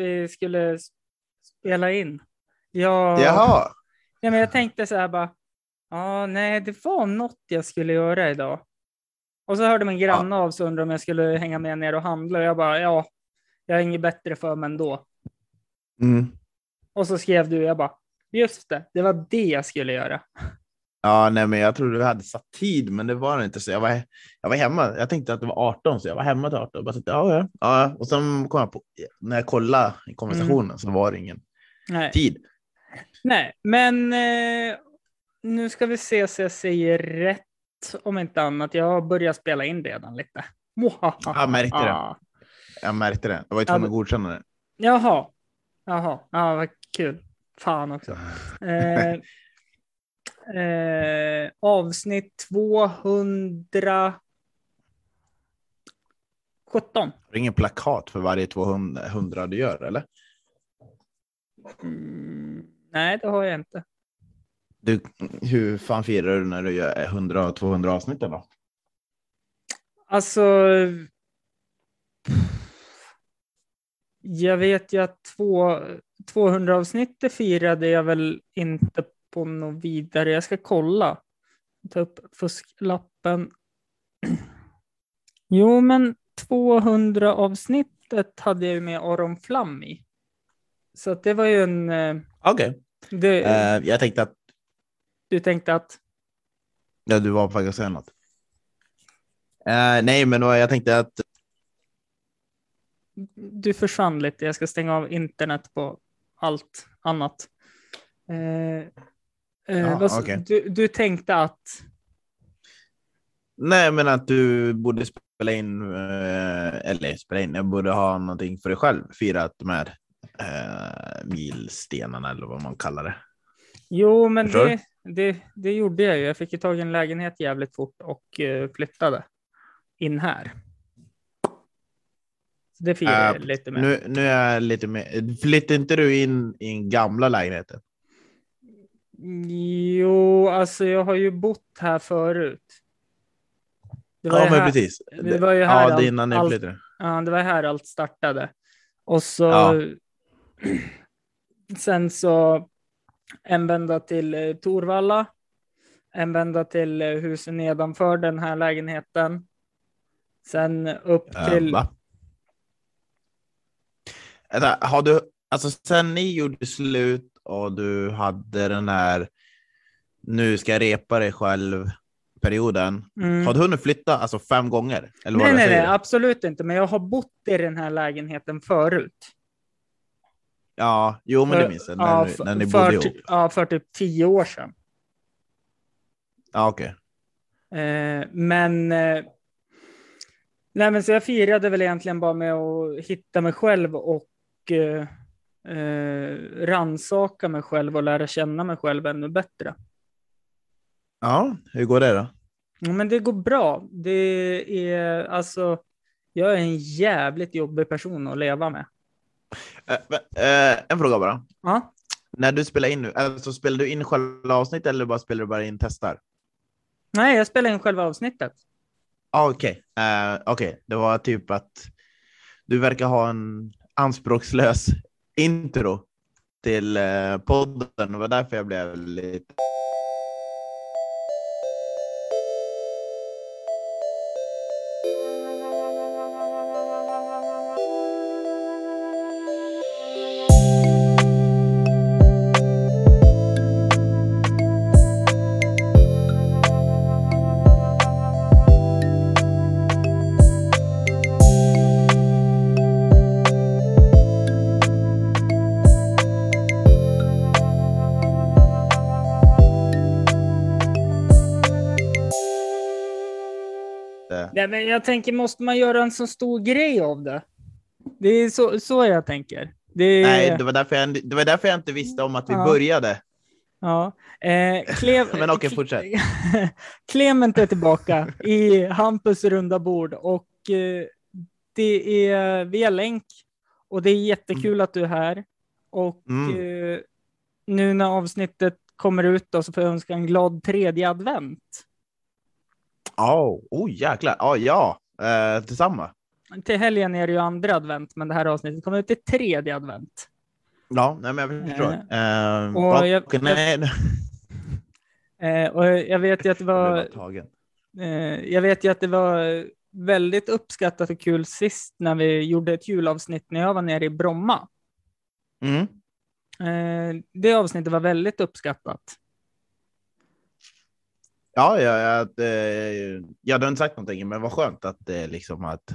vi skulle spela in. Jag, Jaha, Ja, men jag tänkte så här bara, ja, nej, det var något jag skulle göra idag. Och så hörde min granne av sig och undrade om jag skulle hänga med ner och handla. Och jag bara, ja, jag har inget bättre för mig ändå. mm. Och så skrev du, jag bara, just det, det var det jag skulle göra. Ja, nej, men jag trodde du hade satt tid, men det var det inte. Så jag var, jag var hemma. Jag tänkte att det var 18, så jag var hemma till 18. Bara tänkte, ja, ja, ja. Och sen kom jag på, när jag kollade i konversationen så var det ingen Nej, tid. nej men eh, nu ska vi se så jag säger rätt om inte annat. Jag har börjat spela in redan lite. Jag märkte det. Jag märkte det. Jag var ju tvungen att godkänna det. Jaha, jaha, ja, vad kul. Fan också. Eh, eh, avsnitt 217. Har du ingen plakat för varje 200 du gör, eller? Mm, nej, det har jag inte. Du, hur fan firar du när du gör 100 och 200 avsnitt då? Alltså. Jag vet ju att två, 200 avsnittet firade jag väl inte på något vidare. Jag ska kolla. Ta upp fusklappen. Jo, men 200 avsnittet hade jag ju med Aron Flam i. Så det var ju en... eh, Okej. Det, Eh, jag tänkte att Du tänkte att... ja, du var på väg att säga något. Eh, nej, men jag tänkte att Du försvann lite. Jag ska stänga av internet på allt annat. Ja, vad okej. du, du tänkte att... nej, men att du borde spela in eh, eller spela in. Jag borde ha någonting för dig själv. Firat här eh, milstenarna eller vad man kallar det. Jo, men det, det, det gjorde jag ju. Jag fick ju tag i en lägenhet jävligt fort och eh, flyttade in här. Så det firar jag Eh, lite med. Nu, nu är jag lite mer. Flyttade inte du in i en gamla lägenheten? Jo, alltså jag har ju bott här förut. Det var Ja, men här, precis. det var ju här ja, det allt- är innan ni flyttade. Ja, det var här allt startade. Och så Ja. sen så en vända till eh, Torvalla, en vända till eh, huset nedanför den här lägenheten. Sen upp Eh, till... Vänta, Har du, alltså sen ni gjorde slut och du hade den här nu ska jag repa dig själv perioden. Mm. Har du hunnit flytta alltså fem gånger? Eller Nej, nej, nej, absolut inte. Men jag har bott i den här lägenheten förut. Ja, jo men det För- minns jag. När, ja, för- när ni för bodde ihop. typ- Ja, för typ tio år sedan. Ja, okej. Eh, men, eh, nej, men så jag firade väl egentligen bara med att hitta mig själv och eh, eh, ransaka mig själv och lära känna mig själv ännu bättre. Ja, hur går det då? Ja, men det går bra. Det är alltså, jag är en jävligt jobbig person att leva med. Men, eh, en fråga bara. Ja, När du spelar in nu, alltså spelar du in själva avsnittet eller bara spelar du bara in testar? nej, jag spelar in själva avsnittet. Ah, Okej, Eh, okej. det var typ att du verkar ha en anspråkslös intro till eh, podden. Det var därför jag blev lite... men jag tänker, måste man göra en så stor grej av det? Det är så, så jag tänker. Det Nej, det var, därför jag, det var därför jag inte visste om att vi Ja. började. Ja. Eh, Klev, Men okej, fortsätt. Clement är tillbaka i Hampus runda bord och eh, det är via länk och det är jättekul att du är här. Och Mm. eh, nu när avsnittet kommer ut då, så får jag önska en glad tredje advent. Oh, oh jäklar. Oh, ja, eh, detsamma. till helgen är det ju andra advent, men det här avsnittet kommer ut till tredje advent. Ja, nej, men jag förstår. Eh, Eh, och jag- okej, nej, och jag vet ju att det var, eh, jag vet ju att det var väldigt uppskattat och kul sist när vi gjorde ett julavsnitt när jag var nere i Bromma. Mm. Eh, det avsnittet var väldigt uppskattat. Ja, ja, ja, att, eh, jag hade inte sagt någonting, men vad skönt att det liksom att.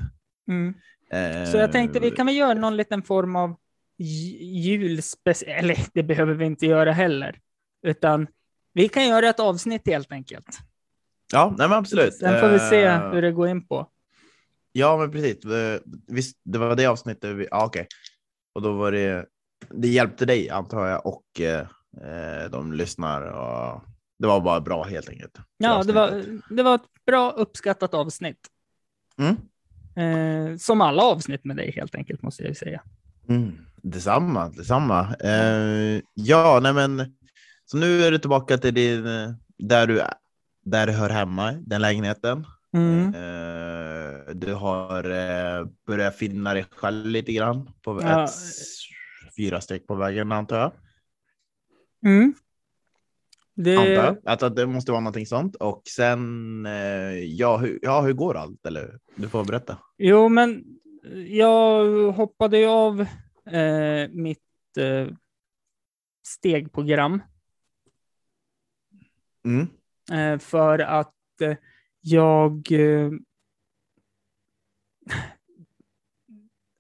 Mm. Eh, Så jag tänkte vi kan väl göra någon liten form av julspecial, eller det behöver vi inte göra heller, utan vi kan göra ett avsnitt helt enkelt. Ja, nej, men absolut. Sen får vi se Eh, hur det går in på. Ja, men precis. Eh, Visst, det var det avsnittet. Vi, ja, okej. Och då var det. Det hjälpte dig antar jag och eh, eh, de lyssnar och det var bara bra helt enkelt. Ja, det var, det var ett bra uppskattat avsnitt. Mm. Eh, som alla avsnitt med dig helt enkelt, måste jag ju säga. Mm. Detsamma, detsamma. Eh, ja, nej men. Så nu är du tillbaka till din, eh, där du, där du hör hemma, den lägenheten. Mm. Eh, du har eh, börjat finna dig själv lite grann på Ja. ett, fyra steg på vägen antar jag. Mm. Det, Antar. Att, att det måste vara någonting sånt. Och sen, eh, ja, hur, ja, hur går allt? Eller du får berätta. Jo, men jag hoppade ju av eh, mitt eh, stegprogram Mm. eh, för att eh, jag... Eh,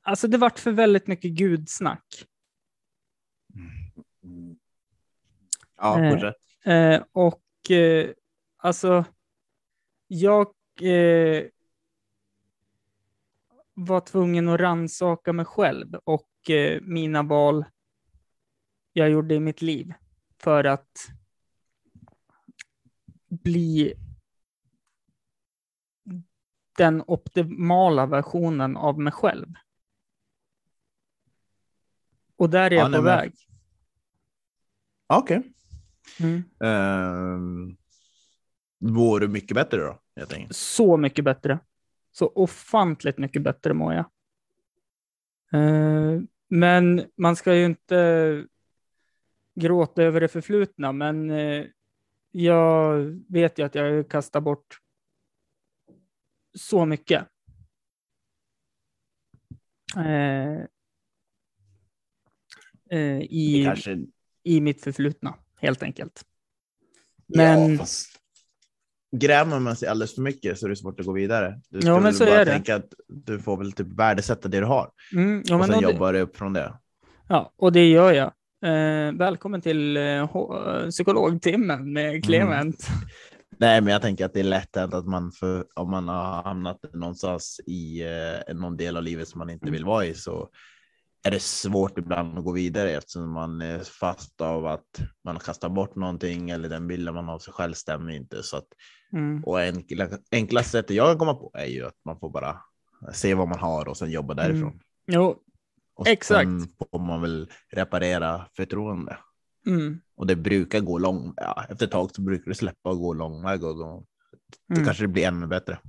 alltså, det vart för väldigt mycket gudsnack. Ja, Eh, fortsätt. Eh, och eh, alltså, jag eh, var tvungen att ransaka mig själv och eh, mina val jag gjorde i mitt liv för att bli den optimala versionen av mig själv. Och där är Ja, jag nej, på men- väg. Okej. Mm. Um, mår du mycket bättre då? Jag tänker. så mycket bättre. Så ofantligt mycket bättre mår jag. Eh, men man ska ju inte gråta över det förflutna, men eh, jag vet ju att jag kastar bort så mycket. Det i, kanske... I mitt förflutna, helt enkelt. Men- Ja, fast... Grämer man sig alldeles för mycket så är det svårt att gå vidare. Du ska Ja, men väl så bara är det. tänka att du får väl typ värdesätta det du har Mm, ja, och sen jobbar du upp från det. Ja, och det gör jag. Eh, välkommen till eh, psykologtimmen med Clement. Nej, men jag tänker att det är lätt hänt att man för, om man har hamnat någonstans i eh, någon del av livet som man inte Mm. vill vara i så är det svårt ibland att gå vidare eftersom man är fast av att man har kastat bort någonting eller den bilden man har av sig själv stämmer inte. Så att, Mm. och enkla, enkla sättet jag kan komma på är ju att man får bara se vad man har och sen jobba därifrån. Mm. Jo, Och exakt. sen får man väl reparera förtroende. mm, Och det brukar gå lång, ja, efter ett tag så brukar det släppa och gå lång väg och då då mm, kanske det blir ännu bättre.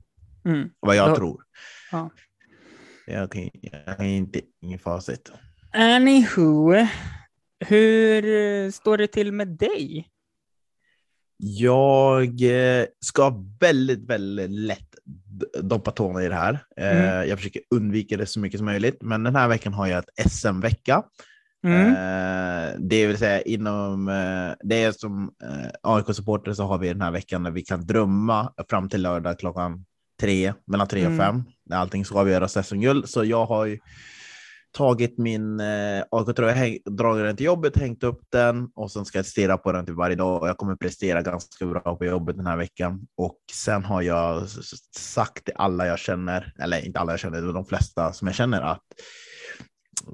mm. Vad jag Ja. tror. Ja. Jag kan, jag kan inte, ingen facit. Anywho, hur eh, står det till med dig? Jag eh, ska väldigt, väldigt lätt doppa tårna i det här. Eh, Mm. Jag försöker undvika det så mycket som möjligt, men den här veckan har jag ett SM-vecka. Mm. Det vill säga inom, det är som AIK-supporter så har vi den här veckan när vi kan drömma fram till lördag klockan tre, mellan tre och Mm. fem, när allting ska avgöras SM-guld. Så jag har ju tagit min eh, AIK-tröja, dragit den till jobbet, hängt upp den och sen ska jag stirra på den till varje dag. Och jag kommer prestera ganska bra på jobbet den här veckan. Och sen har jag sagt till alla jag känner, eller inte alla jag känner, de flesta som jag känner att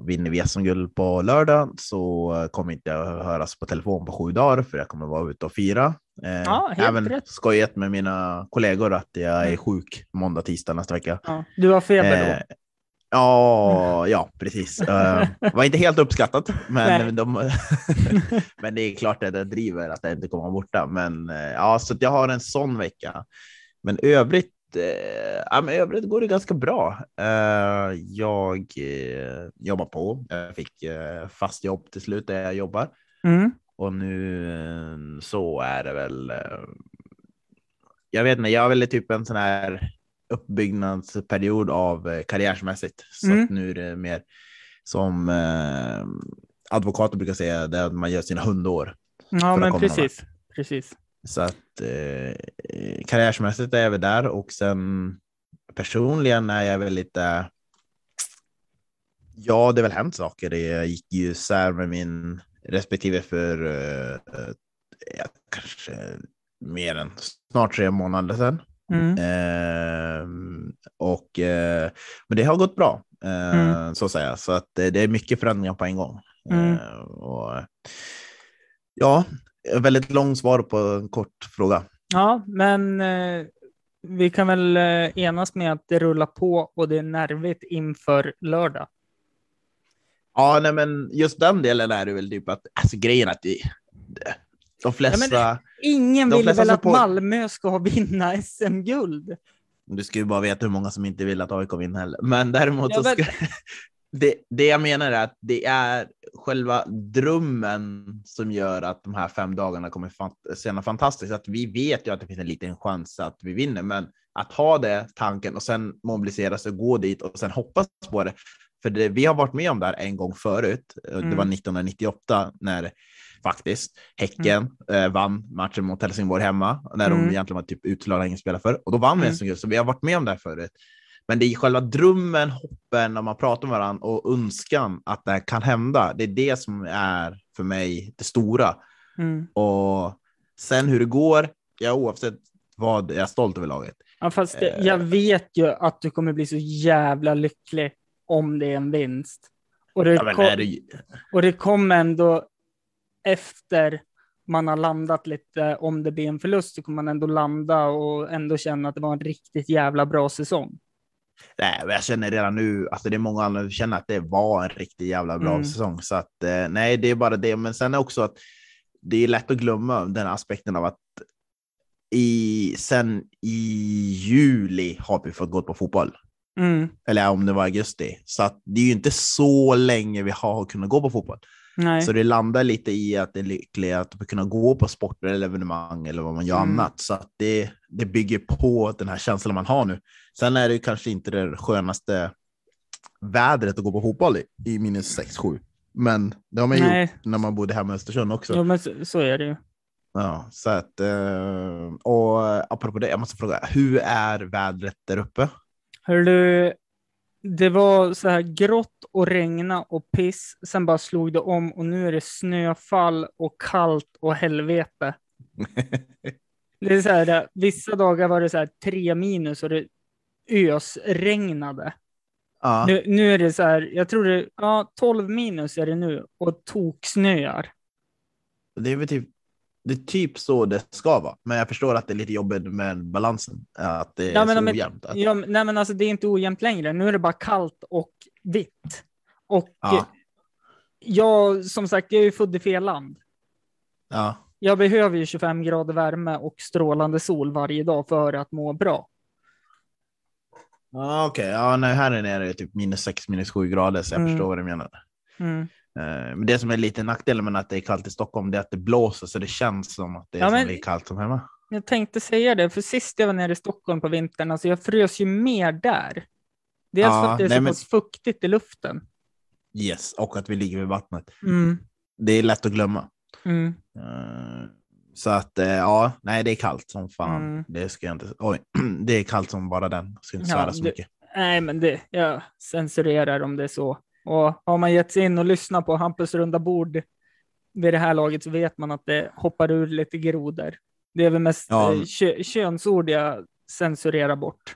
vinner vi SM-guld på lördag så kommer inte jag höras på telefon på sju dagar för jag kommer vara ute och fira. Eh, Ja, även rätt. skojat med mina kollegor att jag är Mm. sjuk måndag, tisdag nästa vecka. Ja, du har feber då? Eh, Ja, ja, precis. Eh, var inte helt uppskattat, men, de, men det är klart att det driver att jag inte kommer vara borta. Men eh, ja, så jag har en sån vecka. Men övrigt eh, ja, men övrigt går det ganska bra. Jag jobbar på. Jag fick fast jobb till slut där jag jobbar. Mm. Och nu eh, så är det väl. eh, Jag vet inte, jag har väl typ en sån här uppbyggnadsperiod av eh, karriärsmässigt. Så Mm. att nu är det mer som eh, advokater brukar säga, det att man gör sina hundår. Ja, men precis. Precis. Så att eh, karriärsmässigt är jag väl där och sen personligen är jag väl lite. Ja, det har väl hänt saker. Det- Jag gick ju isär med min respektive för eh, eh, kanske mer än snart tre månader sedan. Mm. Ehm, och, eh, men det har gått bra, eh, Mm. så att säga. Så att det, är mycket förändringar på en gång. Mm. Eh, och, ja, väldigt långt svar på en kort fråga. Ja, men eh, vi kan väl eh, enas med att det rullar på och det är nervigt inför lördag. Ja, nej, men just den delen är det väl typ att alltså, grejen att det, det, de flesta. Ingen De vill flesta väl att Malmö ska vinna SM-guld? Du ska ju bara veta hur många som inte vill att AIK vinner heller. Men däremot Ja, så men- ska, det, det jag menar är att det är själva drömmen som gör att de här fem dagarna kommer fant- sena fantastiskt. Att vi vet ju att det finns en liten chans att vi vinner, men att ha det tanken och sen mobilisera sig och gå dit och sen hoppas på det. För det, vi har varit med om det här en gång förut. Det Mm. var 1998 när faktiskt Häcken eh, vann matchen mot Helsingborg hemma, när Mm. de egentligen var typ utslagna ingen spelare för. Och då vann vi Mm. SM-guld, så vi har varit med om det här förut. Men det är själva drömmen, hoppen, när man pratar med varandra och önskan att det här kan hända. Det är det som är för mig det stora. Mm. Och sen hur det går, ja, oavsett vad, jag är stolt över laget. Ja, fast det, Eh. jag vet ju att du kommer bli så jävla lycklig om det är en vinst. Och det, Ja, kom, det, och det kommer ändå efter man har landat lite, om det blir en förlust så kommer man ändå landa och ändå känna att det var en riktigt jävla bra säsong. nej, jag känner redan nu, alltså det är många andra som känner att det var en riktigt jävla bra Mm. säsong. Så att eh, nej, det är bara det. Men sen är också att det är lätt att glömma den aspekten av att i, sen i juli har vi fått gå på fotboll. Mm. Eller om det var augusti. Så att det är ju inte så länge vi har kunnat gå på fotboll. Nej. Så det landar lite i att det är lyckligt att kunna gå på sporter eller evenemang eller vad man gör Mm. annat. Så att det, det bygger på den här känslan man har nu. Sen är det kanske inte det skönaste vädret att gå på fotboll i, i minus 6-7. Men det har man Nej. gjort när man bodde hemma i Östersund också. Jo, men så, så är det ju. Ja, så att, eh, och apropå det, jag måste fråga, hur är vädret där uppe? Hör du, det var så här grått och regna och piss. Sen bara slog det om och nu är det snöfall och kallt och helvete. Det är så här, vissa dagar var det så här tre minus och det ösregnade. ja. Nu, nu är det så här, jag tror det, ja 12 minus är det nu och toksnöar. Det är väl typ, det är typ så det ska vara. Men jag förstår att det är lite jobbigt med balansen. Att det är Ja, men- så men- ojämnt. Att, Ja, nej men alltså det är inte ojämnt längre. Nu är det bara kallt och vitt. Och Ja. jag, som sagt, jag är ju född i fel land. ja. Jag behöver ju 25 grader värme och strålande sol varje dag för att må bra. Ja, okej. Ja, nej, här nere är det typ minus 6, minus 7 grader, så jag Mm. förstår vad du menar. Mm. Eh, Men det som är lite nackdelen med att det är kallt i Stockholm, det är att det blåser, så det känns som att det är Ja, men- lika kallt som hemma. Jag tänkte säga det, för sist jag var nere i Stockholm på vintern, alltså jag frös ju mer där. Dels Ja, för att det är nej, så men- pass fuktigt i luften. Yes, och att vi ligger vid vattnet. Mm. Det är lätt att glömma. Mm. Eh, Så att eh, ja, nej, det är kallt som fan. Mm. Det ska jag inte. Oj, det är kallt som bara den. Jag ska inte Ja, svära så det- mycket. Nej, men det, jag censurerar om det är så. Och har man gett sig in och lyssnat på Hampus runda bord vid det här laget så vet man att det hoppar ur lite grodor. Det är väl mest Ja. eh, kö, könsord jag censurerar bort.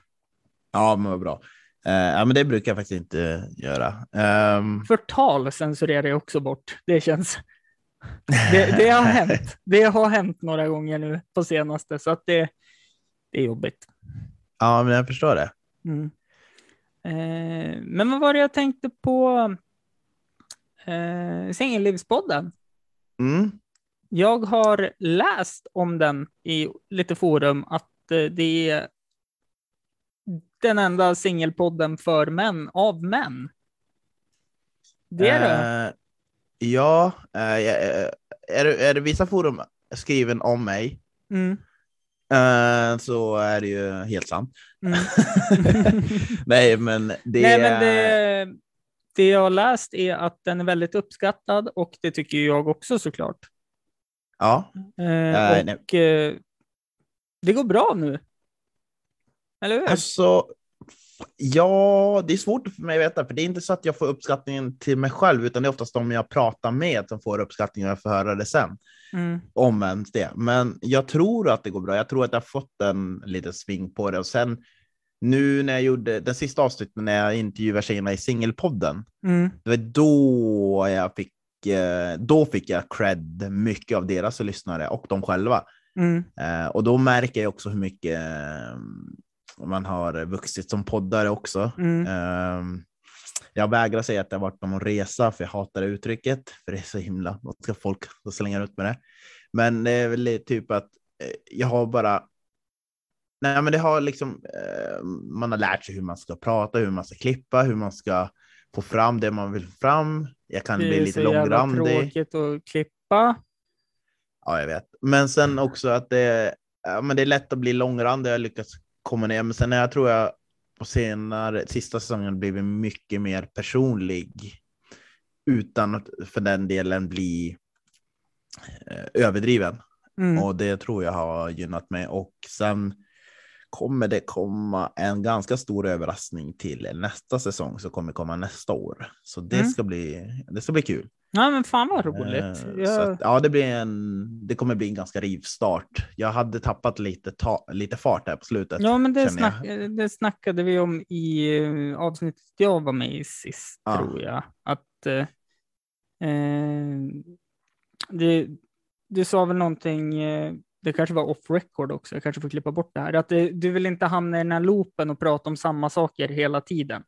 Ja, men vad bra. Eh, ja, men det brukar jag faktiskt inte göra. Ehm, Förtal censurerar jag också bort. Det känns... Det, det har hänt. Det har hänt några gånger nu på senaste, så att det, det är jobbigt. ja, men jag förstår det. Mm. Eh, men vad var det jag tänkte på? Eh, Singellivspodden. Mm. Jag har läst om den i lite forum att eh, det är den enda singelpodden för män, av män. Det är det. Eh, ja, är, är, är det vissa forum skriven om mig Mm. Eh, så är det ju helt sant. Mm. Nej, men det, Nej, men det, det jag har läst är att den är väldigt uppskattad och det tycker jag också såklart. Ja, Eh, Nej, och eh, det går bra nu. Eller hur? alltså. Ja, det är svårt för mig att veta, för det är inte så att jag får uppskattningen till mig själv, utan det är oftast de jag pratar med som får uppskattningen och jag får höra det sen. Mm. om ens det. Men jag tror att det går bra. Jag tror att jag har fått en liten sving på det och sen nu när jag gjorde den sista avsnitten när jag intervjuade tjejerna i singelpodden. Mm. Det var då jag fick. eh, Då fick jag cred mycket av deras lyssnare och de själva. Mm. Eh, Och då märker jag också hur mycket man har vuxit som poddare också. Mm. Ehm, Jag vägrar säga att jag varit på någon resa, för jag hatar det uttrycket, för det är så himla, vad ska folk slänga ut med det? Men det är väl typ att eh, jag har bara, nej men det har liksom, eh, man har lärt sig hur man ska prata, hur man ska klippa, hur man ska få fram det man vill fram. Jag kan Det bli är lite så jävla långrandig. tråkigt att klippa. Ja, jag vet. Men sen också att det, ja, men det är lätt att bli långrandig. Jag lyckas komma ner. Men sen jag tror jag på senare, sista säsongen blivit mycket mer personlig. Utan att för den delen bli eh, överdriven. Mm. Och det tror jag har gynnat mig. Och sen kommer det komma en ganska stor överraskning till nästa säsong som kommer komma nästa år. Så det, Mm. ska, bli, det ska bli kul. Ja, men fan vad roligt. Eh, Jag, att, ja, det, blir en, det kommer bli en ganska rivstart. Jag hade tappat lite, ta, lite fart här på slutet. ja, men det, snack, det snackade vi om i eh, avsnittet jag var med i sist, Ja. tror jag. Att eh, eh, det, du sa väl någonting, eh, det kanske var off record också, jag kanske får klippa bort det här, att det, du vill inte hamna i den här loopen och prata om samma saker hela tiden.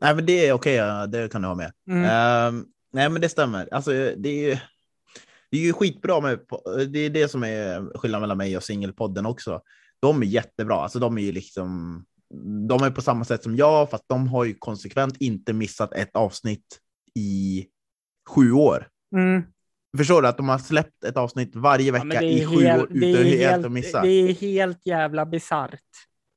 Nej, men det är okej, ja, det kan du ha med. Mm. Ehm, nej, men det stämmer. Alltså, det är ju, det är ju skitbra med, det är det som är skillnaden mellan mig och singelpodden också. De är jättebra, alltså de är ju liksom, de är på samma sätt som jag, fast de har ju konsekvent inte missat ett avsnitt i sju år. Mm. Förstår du att de har släppt ett avsnitt varje Ja, vecka det i sju helt- år utan är helt helt- att missa? Det är helt jävla bisarrt.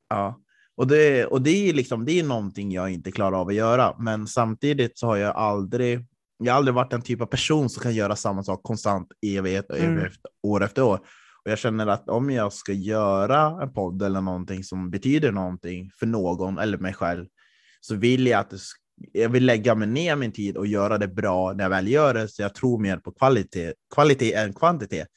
Ja, och det, och det är liksom, det är någonting jag inte klarar av att göra. Men samtidigt så har jag aldrig, jag har aldrig varit den typ av person som kan göra samma sak konstant evighet och Mm. evighet, år efter år. Och jag känner att om jag ska göra en podd eller någonting som betyder någonting för någon eller mig själv, så vill jag att det, jag vill lägga mig ner min tid och göra det bra när jag väl gör det. Så jag tror mer på kvalitet, kvalitet än kvantitet.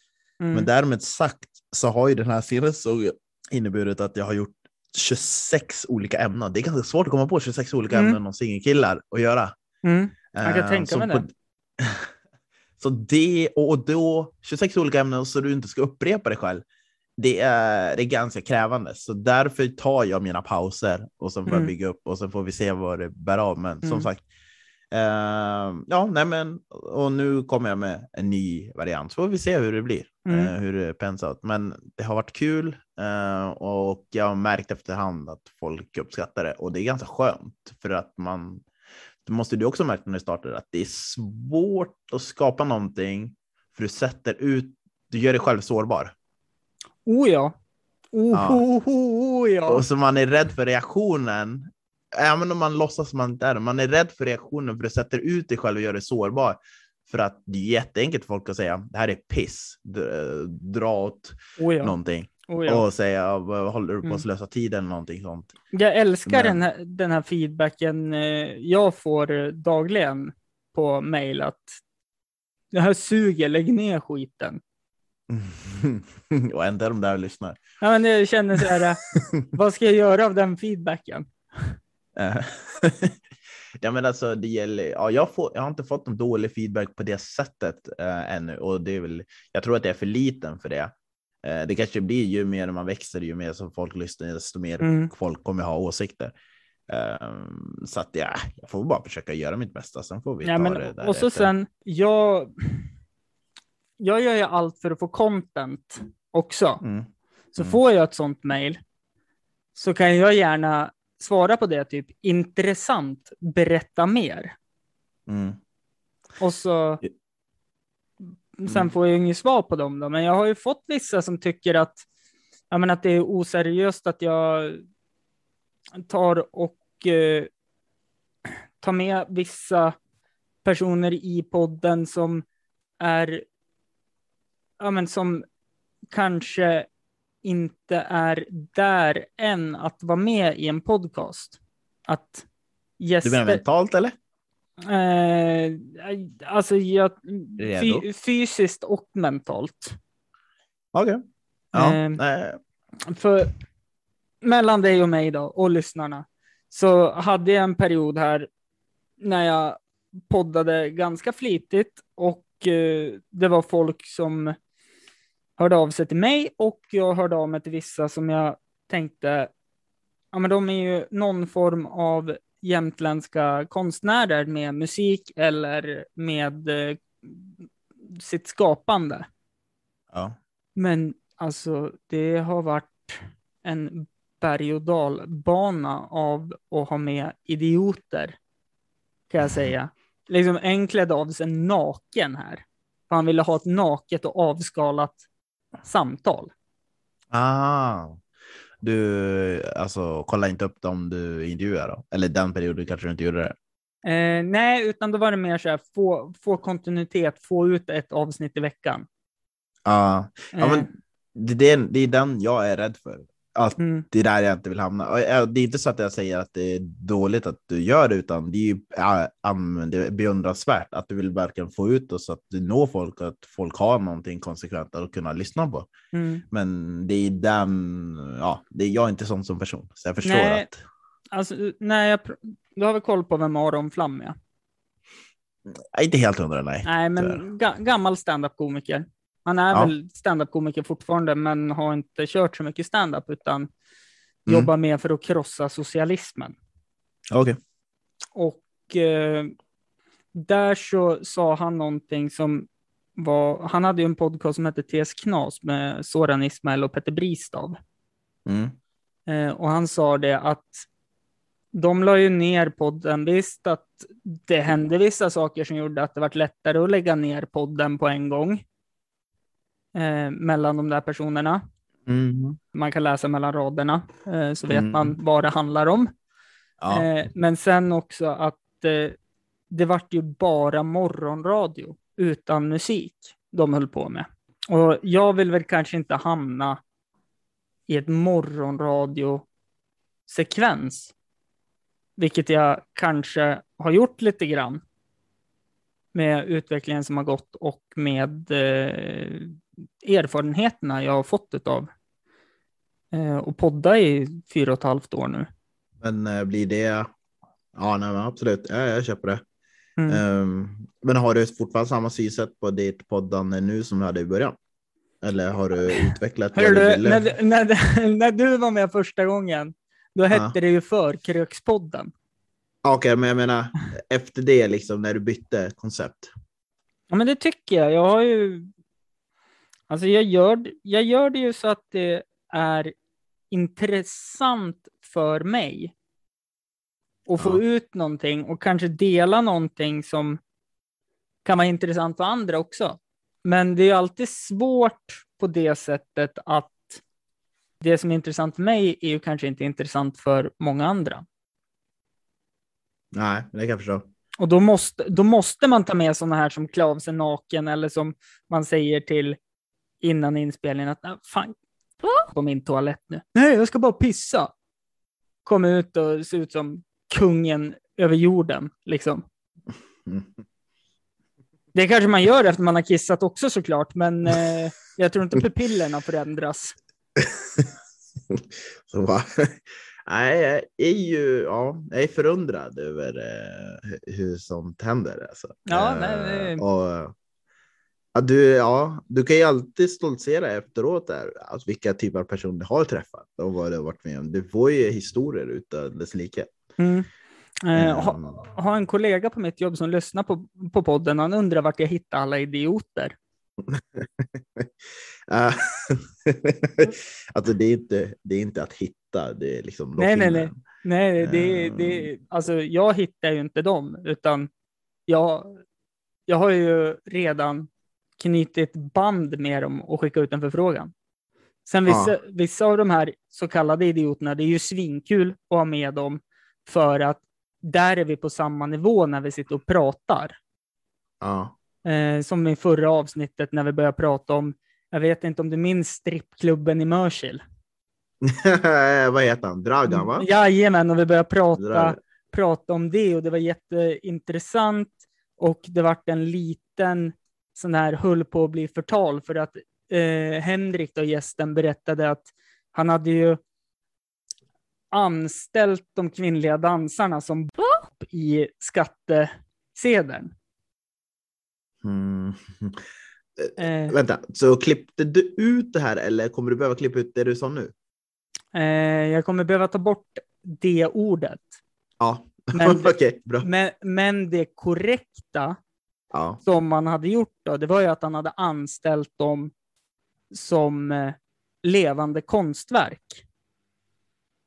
Mm. Men därmed sagt så har ju den här säsongen inneburit att jag har gjort 26 olika ämnen. Det är ganska svårt att komma på 26 olika Mm. ämnen om singelkillar att göra. Mm. Jag kan Eh, tänka så mig det. så det, och då 26 olika ämnen så du inte ska upprepa dig själv. Det är, det är ganska krävande, så därför tar jag mina pauser och sen får Mm. jag bygga upp och sen får vi se vad det bär av. Men som Mm. sagt, eh, ja, nej men och nu kommer jag med en ny variant så får vi se hur det blir, Mm. eh, hur det pens out. Men det har varit kul eh, och jag har märkt efterhand att folk uppskattar det och det är ganska skönt för att man det måste du också märka när du startar att det är svårt att skapa någonting för du sätter ut, du gör dig själv sårbar. Oh ja. Oh, Ja. oh, oh, oh, ja. Och så man är rädd för reaktionen. Även om man låtsas som man inte är det, man är rädd för reaktionen för du sätter ut dig själv och gör dig sårbar. För att det är jätteenkelt för folk att säga det här är piss, dra åt Oh ja. någonting Oh ja. och säga "Vad håller du på Mm. att slösa tid eller någonting sånt. Jag älskar Men- den, här, den här feedbacken eh, jag får eh, dagligen på mail att det här suger, lägg ner skiten. och ändå är de där och lyssnar. Ja, men jag känner så här, eh, vad ska jag göra av den feedbacken? Ja, men alltså, det gäller, ja, jag, får, jag har inte fått någon dålig feedback på det sättet eh, ännu och det är väl, jag tror att jag är för liten för det. Eh, det kanske blir ju mer när man växer, ju mer som folk lyssnar, desto mer Mm. folk kommer ha åsikter. Eh, så att ja, jag får bara försöka göra mitt bästa, sen får vi Ja, ta men, det och så sen, jag, jag gör ju allt för att få content också. Mm. Så Mm. får jag ett sånt mail så kan jag gärna svara på det, typ intressant, berätta mer. Mm. Och så sen Mm. får jag inget svar på dem då, men jag har ju fått vissa som tycker att, ja, men att det är oseriöst att jag tar och eh, tar med vissa personer i podden som är, ja men som kanske inte är där än att vara med i en podcast. Att Du gäster... menar mentalt eller? Eh, alltså jag, fy, fysiskt och mentalt. Okej. Ja, Ehm. nej. För mellan dig och mig då, och lyssnarna, så hade jag en period här när jag poddade ganska flitigt och eh, det var folk som hörde av sig till mig och jag hörde av mig till vissa som jag tänkte, ja men de är ju någon form av jämtländska konstnärer med musik eller med eh, sitt skapande. Ja. Men alltså, det har varit en berg och dalbana av att ha med idioter, kan jag säga. Liksom en klädde av sig naken här. För han ville ha ett naket och avskalat samtal. Ah. Du alltså, kolla inte upp dem du intervjuar då? Eller den perioden kanske du inte gjorde det? Eh, nej, utan då var det mer så här, få, få kontinuitet, få ut ett avsnitt i veckan. Ah. Ja, Eh, men det, det är den jag är rädd för. Att mm, det är där jag inte vill hamna. Och, eh, Det är inte så att jag säger att det är dåligt att du gör det, utan det är ju det är beundransvärt att du vill verkligen få ut det så att du når folk, att folk har någonting konsekvent att kunna lyssna på. mm. Men det är den, ja, det är, jag är inte sån som person, så jag förstår Nej. att Alltså, nej, jag, du har väl koll på vem Aron Flam är? inte helt hundra, nej. Nej, men ga gammal standup-komiker. Han är Ja. väl standup-komiker fortfarande, men har inte kört så mycket standup, utan Mm. jobbar mer för att krossa socialismen. Okej. Och eh, där så sa han någonting som var, han hade ju en podcast som hette TS Knas med Soran Ismail och Petter Bristav. Mm. Eh, och han sa det att de la ju ner podden. Visst att det hände vissa saker som gjorde att det var lättare att lägga ner podden på en gång. Eh, mellan de där personerna. Mm. Man kan läsa mellan raderna eh, så vet Mm. man vad det handlar om. Ja. Eh, men sen också att eh, det vart ju bara morgonradio utan musik de höll på med. Och jag vill väl kanske inte hamna i ett morgonradiosekvens. Vilket jag kanske har gjort lite grann. Med utvecklingen som har gått och med eh, erfarenheterna jag har fått av eh, och podda i fyra och ett halvt år nu. Men eh, blir det, ja nej, absolut, ja, jag köper det. Mm. Ehm, men har du fortfarande samma synsätt på ditt poddande nu som du hade i början? Eller har du utvecklat Hör du du, när, du- när, när du var med första gången, då hette det ju Förkrökspodden. Okej, men jag menar efter det, liksom när du bytte koncept. Ja, men det tycker jag. Jag har ju... Alltså jag gör, jag gör det ju så att det är intressant för mig. att få Ja. ut någonting och kanske dela någonting som kan vara intressant för andra också. Men det är alltid svårt på det sättet att det som är intressant för mig är ju kanske inte intressant för många andra. Nej, det kan jag förstå. Och då måste, då måste man ta med sådana här som klä av sig naken eller som man säger till innan inspelningen att "Ah, fan, på min toalett nu. Nej, jag ska bara pissa. Kom ut och se ut som kungen över jorden, liksom. Mm. Det kanske man gör efter man har kissat också såklart, men eh, jag tror inte pupillerna förändras. Nej, jag är ju ja, jag är förundrad över eh, hu- hur sånt händer. Alltså. Ja, Eh, nej, det- och, ja, du, ja, du kan ju alltid stoltsera efteråt där, alltså, vilka typer av personer du har träffat och vad du har varit med om. Du får ju historier utan dess like. Mm. Eh, ha, Mm. har en kollega på mitt jobb som lyssnar på, på podden, han undrar vart jag hittar alla idioter. Eh, alltså det är, inte, det är inte att hitta. Det är liksom, Nej, nej, nej. Nej, det, Ehm. det, alltså jag hittar ju inte dem, utan jag, jag har ju redan knutit band med dem och skickat ut en förfrågan. Sen vissa, Ja. vissa av de här så kallade idioterna, det är ju svinkul att ha med dem för att där är vi på samma nivå när vi sitter och pratar. Ja. Eh, som i förra avsnittet när vi började prata om, jag vet inte om du minns strippklubben i Mörsil? Vad heter han? Dragan va? Jajamän, och vi började prata, Dragan. prata om det och det var jätteintressant och det vart en liten sån här höll på att bli förtal för att eh, Henrik då gästen berättade att han hade ju anställt de kvinnliga dansarna som i skattesedeln. Mm. Eh, Vänta, så klippte du ut det här eller kommer du behöva klippa ut det du sa nu? eh, jag kommer behöva ta bort det ordet. Ja, Men- okej, bra. Men, men det korrekta Ja. som man hade gjort då, det var ju att han hade anställt dem som eh, levande konstverk.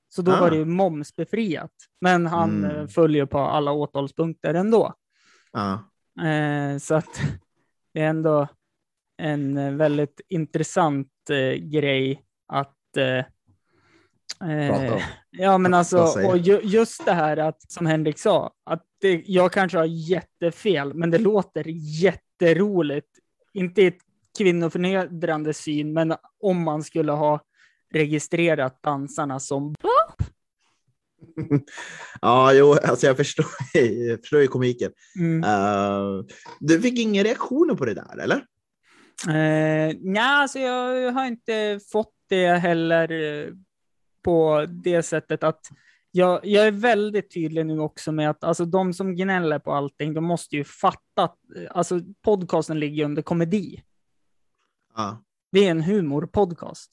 Så då Ah. var det ju momsbefriat. Men han Mm. eh, följer på alla åtalspunkter ändå. Ja. Eh, så att det är ändå en eh, väldigt intressant eh, grej att eh, Om. Ja, men alltså, och ju, just det här att, som Henrik sa, att det, jag kanske har jättefel, men det låter jätteroligt. Inte i ett kvinnoförnedrande syn, men om man skulle ha registrerat dansarna som ja, jo, alltså jag förstår, jag förstår ju komiken. mm. Uh, du fick inga reaktioner på det där, eller? Eh, nej, alltså jag har inte fått det heller eh, på det sättet att jag, jag är väldigt tydlig nu också med att alltså, de som gnäller på allting, de måste ju fatta att alltså, podcasten ligger under komedi. Ja, Det är en humorpodcast.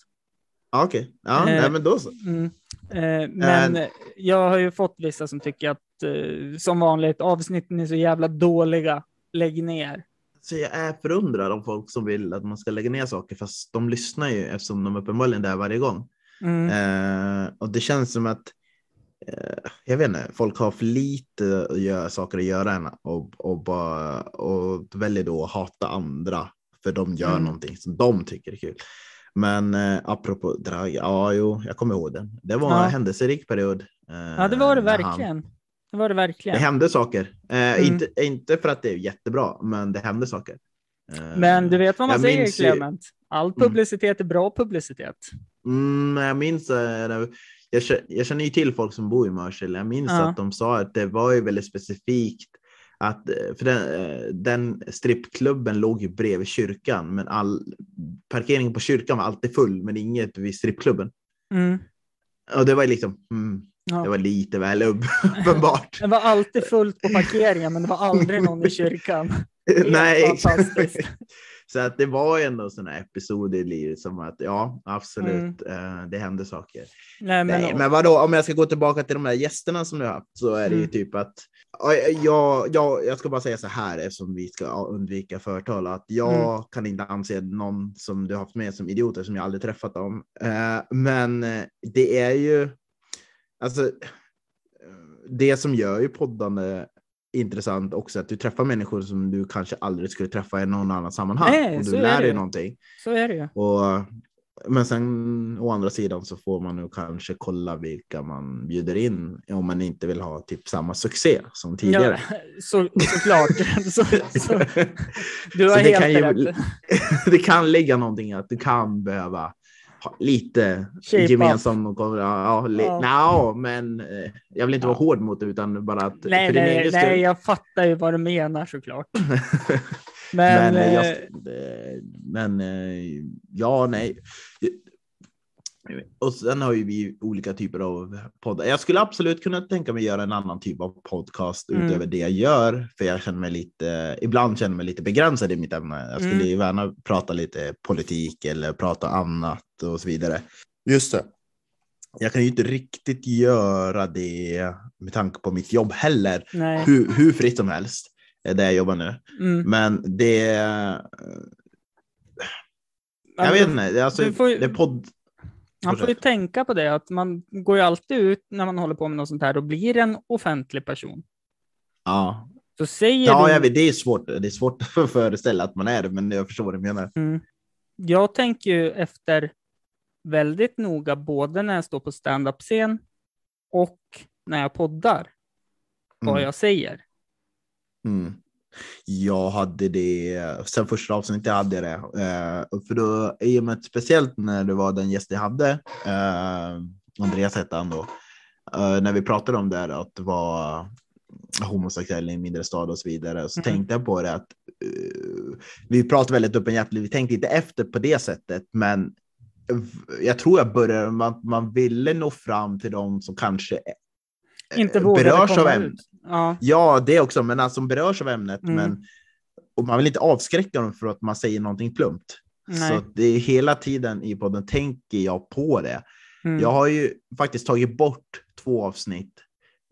ja okej. Ja, Eh, nej, men då så. Mm. Eh, men Eh, jag har ju fått vissa som tycker att eh, som vanligt avsnitten är så jävla dåliga. Lägg ner. Så jag är förundrad om folk som vill att man ska lägga ner saker, fast de lyssnar ju eftersom de uppenbarligen är där varje gång. Mm. Eh, och det känns som att eh, jag vet inte, folk har för lite att göra, saker att göra än och, och, bara, och väljer då att hata andra för de gör Mm. någonting som de tycker är kul. Men eh, apropå drag, ja jo, jag kommer ihåg den. Det var Ja. en händelserik period. eh, Ja, det var det han- verkligen. Det var det Det verkligen. hände saker. Eh, Mm. inte, inte för att det är jättebra, men det hände saker. Eh, Men du vet vad man jag säger, minns ju- Clement? All publicitet är bra publicitet. Mm, jag minns, eh, jag, kä- jag känner ju till folk som bor i Mörsil. Jag minns Ja. att de sa att det var ju väldigt specifikt att eh, för den, eh, den strippklubben låg ju bredvid kyrkan, men all parkeringen på kyrkan var alltid full, men inget vid strippklubben. Mm. Och det var liksom, mm, Ja. det var lite väl upp- uppenbart. Det var alltid fullt på parkeringen, men det var aldrig någon i kyrkan. Nej, fantastiskt. Så att det var ju ändå sådana episoder i livet som att ja, absolut, eh, det hände saker. Nej, men, Nej, men vadå, om jag ska gå tillbaka till de här gästerna som du har haft så är det ju Mm. typ att ja, jag, jag, jag ska bara säga så här eftersom vi ska undvika förtal att jag Mm. kan inte anse någon som du har haft med som idioter som jag aldrig träffat dem. Eh, men eh, det är ju alltså det som gör ju poddande intressant också att du träffar människor som du kanske aldrig skulle träffa i någon annan sammanhang Nej, och du är lär dig någonting. så är det ju. Och, men sen å andra sidan så får man nog kanske kolla vilka man bjuder in om man inte vill ha typ samma succé som tidigare. Ja, så, såklart. så, så, du har helt rätt. det kan ligga någonting i att du kan behöva lite Shape up. gemensamt. Och, ja, ja, li, Ja. Nja, men eh, jag vill inte Ja. vara hård mot det utan bara att Nej, nej, nej, jag fattar ju vad du menar såklart. Men, Men, eh, jag, eh, men ja, nej. Och sen har ju vi olika typer av poddar. Jag skulle absolut kunna tänka mig göra en annan typ av podcast Mm. utöver det jag gör, för jag känner mig lite, ibland känner mig lite begränsad i mitt ämne. Jag skulle Mm. ju gärna prata lite politik eller prata annat och så vidare. Just det. Jag kan ju inte riktigt göra det med tanke på mitt jobb heller, hur, hur fritt som helst, eh, där jag jobbar nu. Mm. Men det... Jag Ja, vet inte, alltså, får det podd... Man får ju tänka på det, att man går ju alltid ut när man håller på med något sånt här och blir en offentlig person. Ja, Så säger ja du... jag vet, det är svårt. Det är svårt att föreställa att man är det, men jag förstår vad du menar. Mm. Jag tänker ju efter väldigt noga, både när jag står på stand-up-scen och när jag poddar, vad Mm. jag säger. Mm. Jag hade det, sen första avsnittet hade jag det. Eh, för då, i och med speciellt när det var den gäst jag hade, eh, Andreas hette han då, eh, när vi pratade om det här, att vara homosexuell i en mindre stad och så vidare, så Mm. tänkte jag på det att eh, vi pratade väldigt öppenhjärtigt, vi tänkte inte efter på det sättet, men jag tror jag började, man, man ville nå fram till de som kanske Inte berörs av ämnet. Ja. Ja, det också, men alltså som berörs av ämnet. Mm. Men, och man vill inte avskräcka dem för att man säger någonting plumpt. Nej. Så det är hela tiden i podden tänker jag på det. Mm. Jag har ju faktiskt tagit bort två avsnitt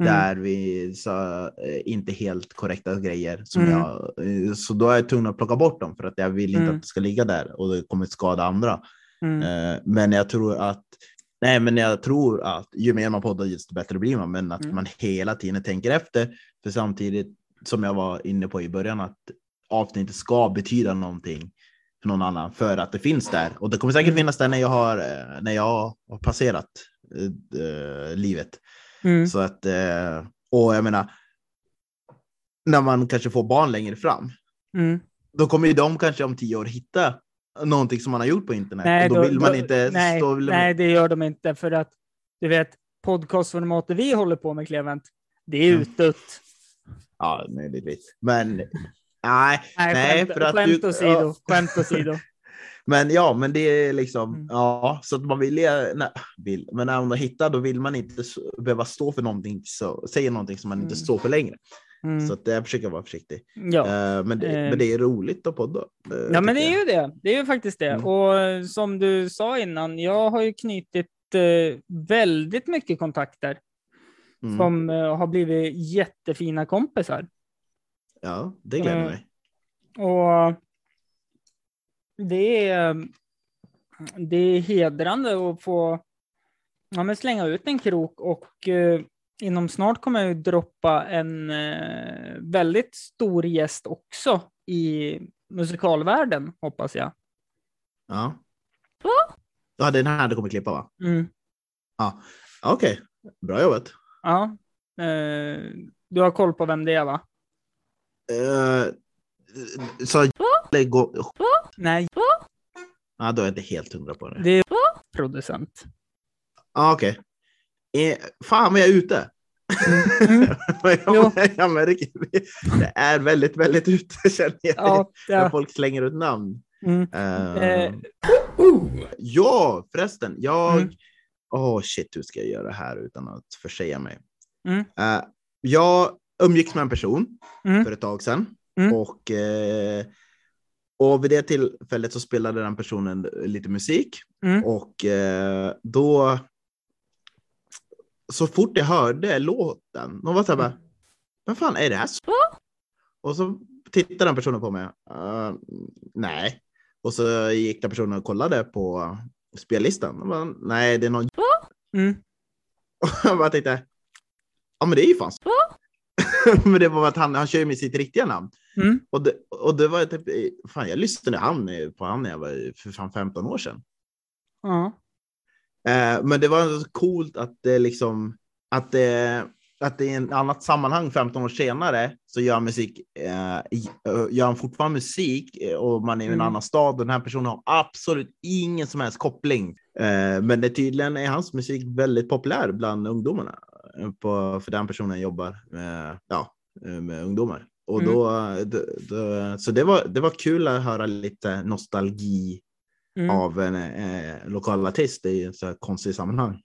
Mm. där vi sa eh, inte helt korrekta grejer. Som Mm. jag, eh, så då är jag tvungen att plocka bort dem för att jag vill inte Mm. att det ska ligga där och det kommer skada andra. Mm. Eh, Men jag tror att Nej, men jag tror att ju mer man poddar, desto bättre blir man. Men att Mm. man hela tiden tänker efter. För samtidigt, som jag var inne på i början, att avsnittet ska betyda någonting för någon annan för att det finns där. Och det kommer säkert Mm. finnas där när jag har, eh, när jag har passerat eh, livet. Mm. Så att, och jag menar, när man kanske får barn längre fram, Mm. då kommer ju de kanske om tio år hitta någonting som man har gjort på internet. Nej, och då, vill man inte... nej, då vill man- nej, det gör de inte för att du vet podcastformatet vi håller på med Clement, det är Mm. utdött. Ja, möjligtvis. Men nej, Nej, Nej, skämt, för att skämt åsido. ja. Skämt åsido. men ja, men det är liksom, Mm. ja, så att man vill, nej, vill men när man hittar då vill man inte behöva stå för någonting, så, säga någonting som man inte Mm. står för längre. Mm. Så att jag försöker vara försiktig. Ja. Eh, men, det, Eh. men det är roligt att podda. eh, ja, men det är ju det. Det är ju faktiskt det. Mm. Och som du sa innan, jag har ju knutit väldigt mycket kontakter Mm. som har blivit jättefina kompisar. Ja, det gläder mig. Och det är, det är hedrande att få ja, men slänga ut en krok och inom snart kommer jag ju droppa en eh, väldigt stor gäst också i musikalvärlden, hoppas jag. Ja. Ja, det är den här du kommer klippa va? Mm. Okej, bra jobbat. Ja. Eh, du har koll på vem det är, va? Uh, så lägg gå... Nej, Ja, då är jag inte helt hundra på det. det är producent. Ah, Okej. Eh, fan vad jag är ute. Mm. Jo. jag, jag märker det. Är väldigt, väldigt ute känner jag. Ja, När ja. folk slänger ut namn. Mm. Eh, Eh. Ja, förresten. Jag... Mm. Åh shit, hur ska jag göra här utan att försäga mig? Mm. Eh, jag umgicks med en person Mm. för ett tag sedan. Mm. Och, eh, och vid det tillfället så spelade den personen lite musik. Mm. Och eh, då, så fort jag hörde låten, de var så här bara, vad fan är det här? Och så tittade den personen på mig. "Eh, nej. Och så gick den personen och kollade på spellistan. Och bara, nej, det är någon. Mm. Och jag bara tänkte, ja men det är ju fan så." Men det var att han, han kör ju med sitt riktiga namn. Mm. Och det, och det var typ, fan jag lyssnade han, på han när jag var för fan 15 år sedan. Ja. Eh, men det var så coolt att det liksom, att det, att det i en annat sammanhang 15 år senare så gör musik, eh, eh, gör han fortfarande musik eh, och man är i en Mm. annan stad. Den här personen har absolut ingen som helst koppling. Eh, men det tydligen är hans musik väldigt populär bland ungdomarna. På, för den personen jobbar med, ja, med ungdomar. Och Mm. då, då, då, så det var, det var kul att höra lite nostalgi Mm. av en eh, lokal artist i ett så här konstigt sammanhang.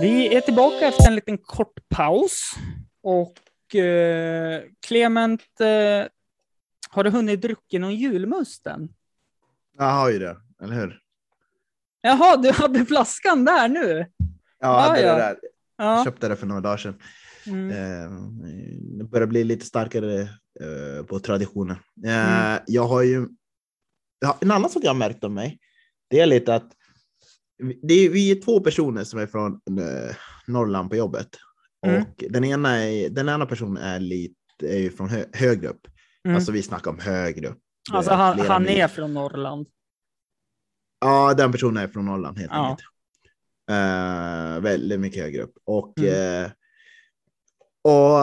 Vi är tillbaka efter en liten kort paus. Och eh, Clement, eh, har du hunnit dricka någon julmust än? Jag har ju det, eller hur? Jaha, du hade flaskan där nu? Ja, det ja. är det där. Jag Ja. köpte det för några dagar sedan. Mm. Eh, börjar bli lite starkare eh, på traditionen. Eh, Mm. Jag har ju ja, en annan sak jag har märkt om mig. Det är lite att vi- det är, vi är två personer som är från eh, Norrland på jobbet. Mm. Och den ena, är, den ena personen är lite är från hö, högre upp. Mm. Alltså vi snackar om högre upp. Alltså Eh, han, han är från Norrland. Ja, den personen är från Norrland helt Ja. enkelt. Eh, väldigt mycket högre upp. Och, Mm. eh, och,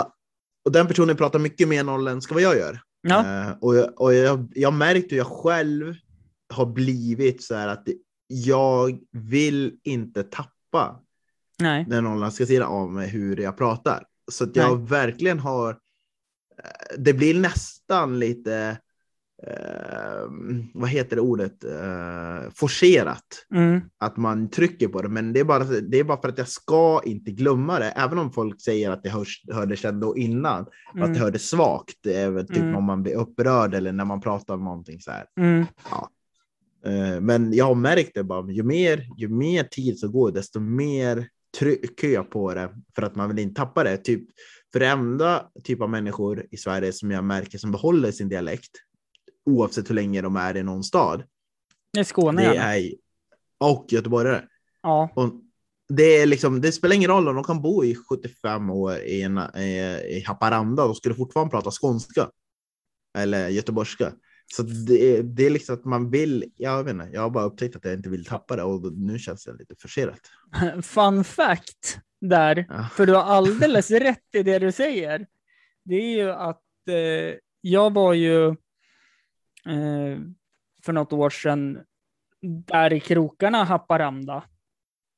och den personen pratar mycket mer norrländska än vad jag gör. Ja. Eh, och jag, och jag, jag märkte hur jag själv har blivit så här att jag vill inte tappa Nej. den norrländska sidan av mig hur jag pratar. Så att jag verkligen har, eh, det blir nästan lite, eh, vad heter det ordet, eh, forcerat Mm. att man trycker på det, men det är, bara, det är bara för att jag ska inte glömma det, även om folk säger att det hörs, hördes ändå innan, att det Mm. hördes svagt, väl typ Mm. om man blir upprörd eller när man pratar om någonting så här. Mm. Eh, Men jag har märkt det bara, ju mer, ju mer tid som går, desto mer trycker jag på det för att man vill inte tappa det. Typ, för det enda typ av människor i Sverige som jag märker som behåller sin dialekt, oavsett hur länge de är i någon stad, är Skåne. det är och göteborgare. Ja. Och det, är liksom, det spelar ingen roll om de kan bo i 75 år i, en, i, i Haparanda, de skulle fortfarande prata skånska. Eller göteborgska. Så det, är- det är liksom att man vill, jag vet inte, jag har bara upptäckt att jag inte vill tappa det och nu känns det lite forcerat. Fun fact där, Ja. för du har alldeles rätt i det du säger. Det är ju att eh, jag var ju eh, för något år sedan där i krokarna Haparanda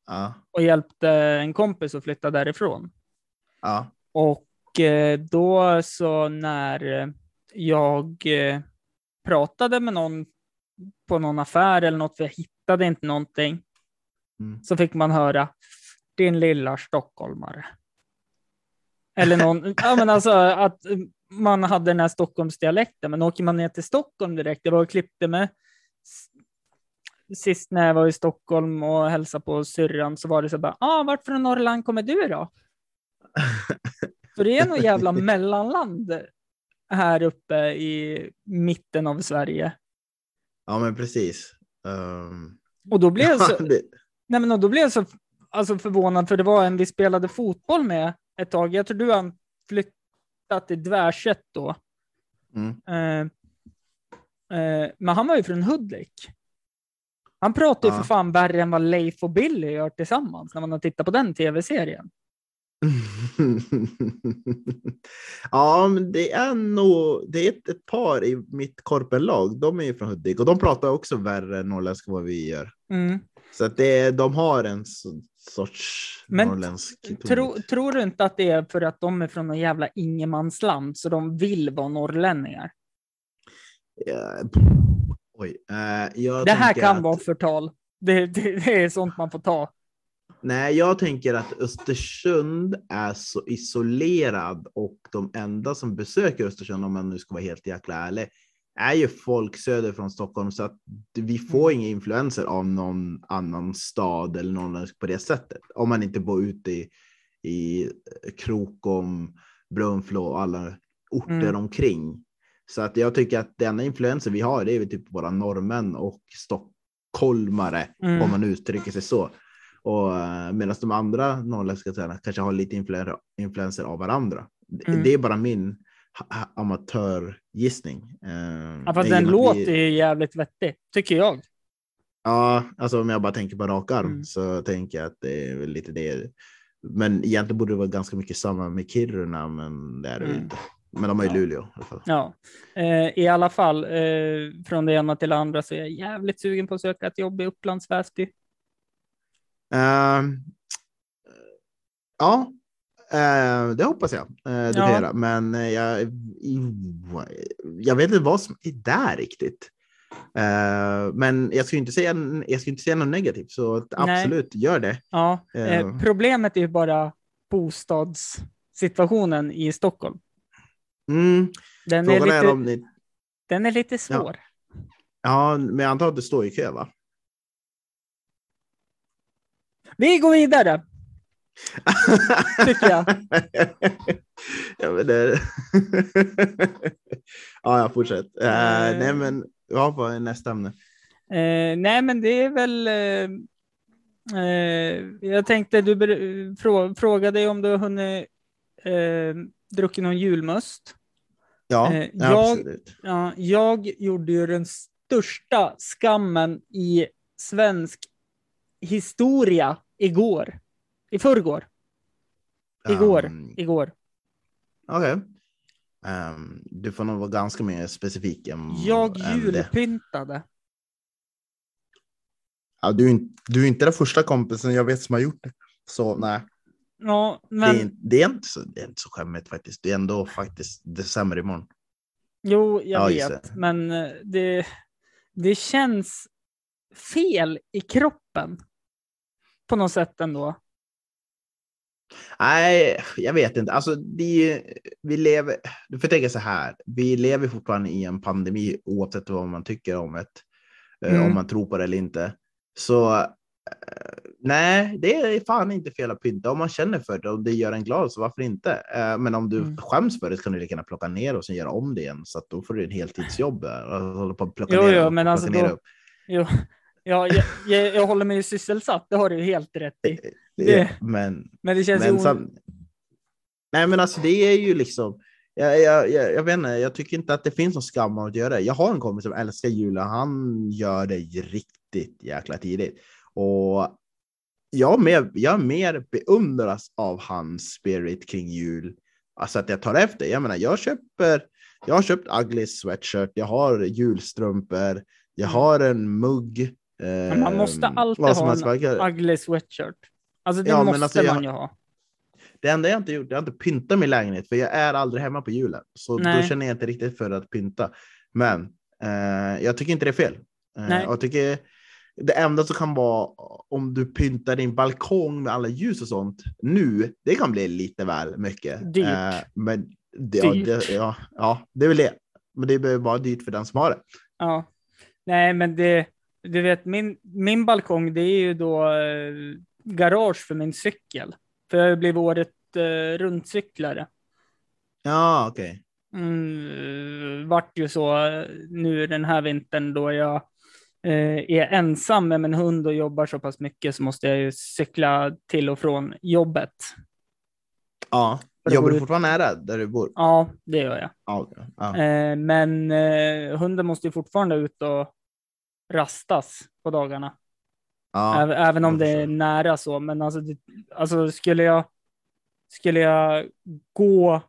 Ja, och hjälpte en kompis att flytta därifrån. ja, Och eh, då så när eh, jag eh, pratade med någon på någon affär eller något, för jag hittade inte någonting, Mm. så fick man höra din lilla stockholmare. Eller någon, ja men alltså att man hade den här Stockholmsdialekten, men åker man ner till Stockholm direkt, jag var och klippte mig sist när jag var i Stockholm och hälsade på syrran så var det så bara, ah, vart från Norrland kommer du då? För det är nog jävla mellanland här uppe i mitten av Sverige. ja men precis. Um, Och då blev jag så, det, nej men då blev jag så alltså förvånad, för det var en vi spelade fotboll med ett tag. Jag tror du har flyttat till Dvärset då. mm, Eh, eh, men han var ju från Hudik. Han pratar ju Ja. för fan värre än vad Leif och Billy gör tillsammans när man har tittat på den tv-serien. ja, men det är nog, det är ett, ett par i mitt korpenlag, de är ju från Hudik och de pratar också värre norrländska än vad vi gör. Mm. Så att det, de har en sorts Men norrländsk. Tro, tror du inte att det är för att de är från någon jävla ingenmansland så de vill vara norrlänningar? Ja, oj, eh, jag Det här kan att, vara förtal. Det, det, det är sånt man får ta. Nej, jag tänker att Östersund är så isolerad och de enda som besöker Östersund, om man nu ska vara helt jäkla ärlig, är ju folk söder från Stockholm så att vi får inga influenser av någon annan stad eller någon på det sättet. Om man inte bor ute i, i Krokom, Brunflo och alla orter Mm. omkring. Så att jag tycker att denna influenser vi har, det är typ våra norrmän och stockholmare, Mm. om man uttrycker sig så. Och uh, medan de andra norrländska tränarna kanske har lite influenser, av varandra. Det- Mm. Det är bara min amatörgissning. Uh, Ja, fast den låter ju jävligt vettig, tycker jag. Ja, alltså om jag bara tänker på rak arm Mm. så tänker jag att det är väl lite det. Men egentligen borde det vara ganska mycket samma med Kiruna, men det är det Mm. inte. Men de har ju Ja. Luleå i alla fall. Ja, eh, i alla fall eh, från det ena till det andra så är jag jävligt sugen på att söka ett jobb i Upplands Väsby. Ehm, ja, eh, det hoppas jag uh, du Ja. kan göra. Men eh, jag, jag vet inte vad som är där riktigt. Men jag ska inte säga, jag ska inte säga något negativt, så att Nej. absolut gör det. Ja, problemet är ju bara bostadssituationen i Stockholm. Mm, Den är, frågan är lite, om ni... den är lite svår. Ja, men jag antar att det står i kö, va? Vi går vidare. Tycker jag. ja, men det... ja, jag fortsätter. Uh, Eh. nej, men ja, vad är nästa ämne? Eh, nej, men det är väl... Jag tänkte, du frå, frågade om du har hunnit druckit någon julmust. Ja, ja jag- absolut. Ja, jag gjorde ju den största skammen i svensk historia igår. I förrgår. Igår. Um, Igår. Okej. Ehm, du får nog vara ganska mer specifik än, Jag än det. julpyntade. Ja, du, är inte, du är inte den första kompisen jag vet som har gjort det. Så nej, Ja, det, men är, inte- det, är inte så, det är inte så skämmigt faktiskt. Det är ändå faktiskt december imorgon. jo, jag Ja, vet. det. Men eh, det, det känns fel i kroppen. På något sätt ändå. Nej, jag vet inte. Alltså, det, vi lever, du får tänka så här. Vi lever fortfarande i en pandemi oavsett vad man tycker om det. eh, Mm. Om man tror på det eller inte. Så eh, nej, det är fan inte fel att pynta. Om man känner för det och det gör en glad så varför inte? Eh, Men om du Mm. skäms för det så kan du lika gärna plocka ner och sen göra om det igen. Så att då får du en heltidsjobb. där och hålla på att plocka Jo, ner jo, men plocka alltså ner då- upp. Jo, ja, jag, jag, jag håller mig sysselsatt, det har du helt rätt i. Det, Men Men det känns Men ju... sam... Nej, men alltså det är ju liksom. Jag, jag, jag, jag vet inte, jag tycker inte att det finns någon skam av att göra det. Jag har en kompis som älskar julen. Han gör det riktigt jäkla tidigt och jag är mer, jag mer beundras av hans spirit kring jul. Alltså att jag tar efter. Jag menar, jag köper. Jag har köpt ugly sweatshirt. Jag har julstrumpor. Jag Mm. har en mugg. Men man måste eh, alltid ha en verkar- ugly sweatshirt. Alltså det Ja, måste alltså, jag- man ju ha. Det enda jag inte gjort, jag har inte pyntat min lägenhet för jag är aldrig hemma på julen. Så Nej. då känner jag inte riktigt för att pynta. Men eh, jag tycker inte det är fel. Eh, jag tycker det enda som kan vara om du pyntar din balkong med alla ljus och sånt nu, det kan bli lite väl mycket. Dyrt. Eh, men det, ja, Dyrt. det, ja, ja, det är väl det. Men det behöver vara dyrt för den som har det. Ja. Nej, men det, du vet, min, min balkong, det är ju då eh, garage för min cykel. För jag har blivit året eh, runtcyklare. Ja, okej. Mm, vart ju så eh, nu den här vintern då jag eh, är ensam med min hund och jobbar så pass mycket så måste jag ju cykla till och från jobbet. Ja. Jobbar du fortfarande nära där du bor? Ja, det gör jag. Ja, ja. Eh, men eh, hunden måste ju fortfarande ut och rastas på dagarna. ja. Även, även om det är nära så. Men alltså, det, alltså skulle, jag, skulle jag gå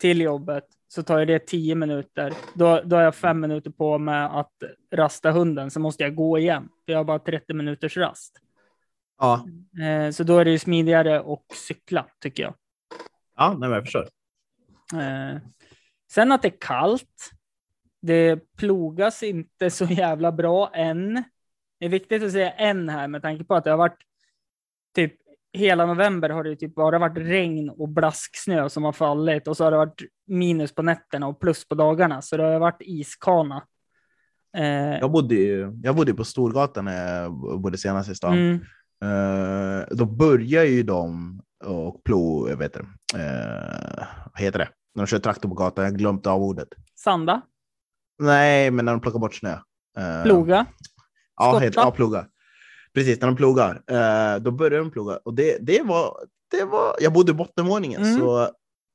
till jobbet så tar det tio minuter. Då, då har jag fem minuter på mig att rasta hunden, så måste jag gå igen. För jag har bara 30 minuters rast. ja. Eh, så då är det ju smidigare att cykla, tycker jag. ja nej, men jag förstår. Eh, sen att det är kallt. Det plogas inte så jävla bra än. Det är viktigt att säga än här med tanke på att det har varit typ hela november har det typ bara varit regn och blasksnö som har fallit och så har det varit minus på nätterna och plus på dagarna. Så det har varit iskana. Eh, Jag bodde, ju, jag bodde på Storgatan när jag bodde senast i stan. mm, Eh, då börjar ju de och plo, jag vet det, uh, vad heter det? När de kör traktor på gatan, jag glömt av ordet. sanda, Nej, men när de plockar bort snö. Eh, ploga. Ja, heter, ja, ploga. Precis, när de plogar. eh, då börjar de ploga. Och det, det, var, det var, jag bodde i bottenvåningen, Mm. så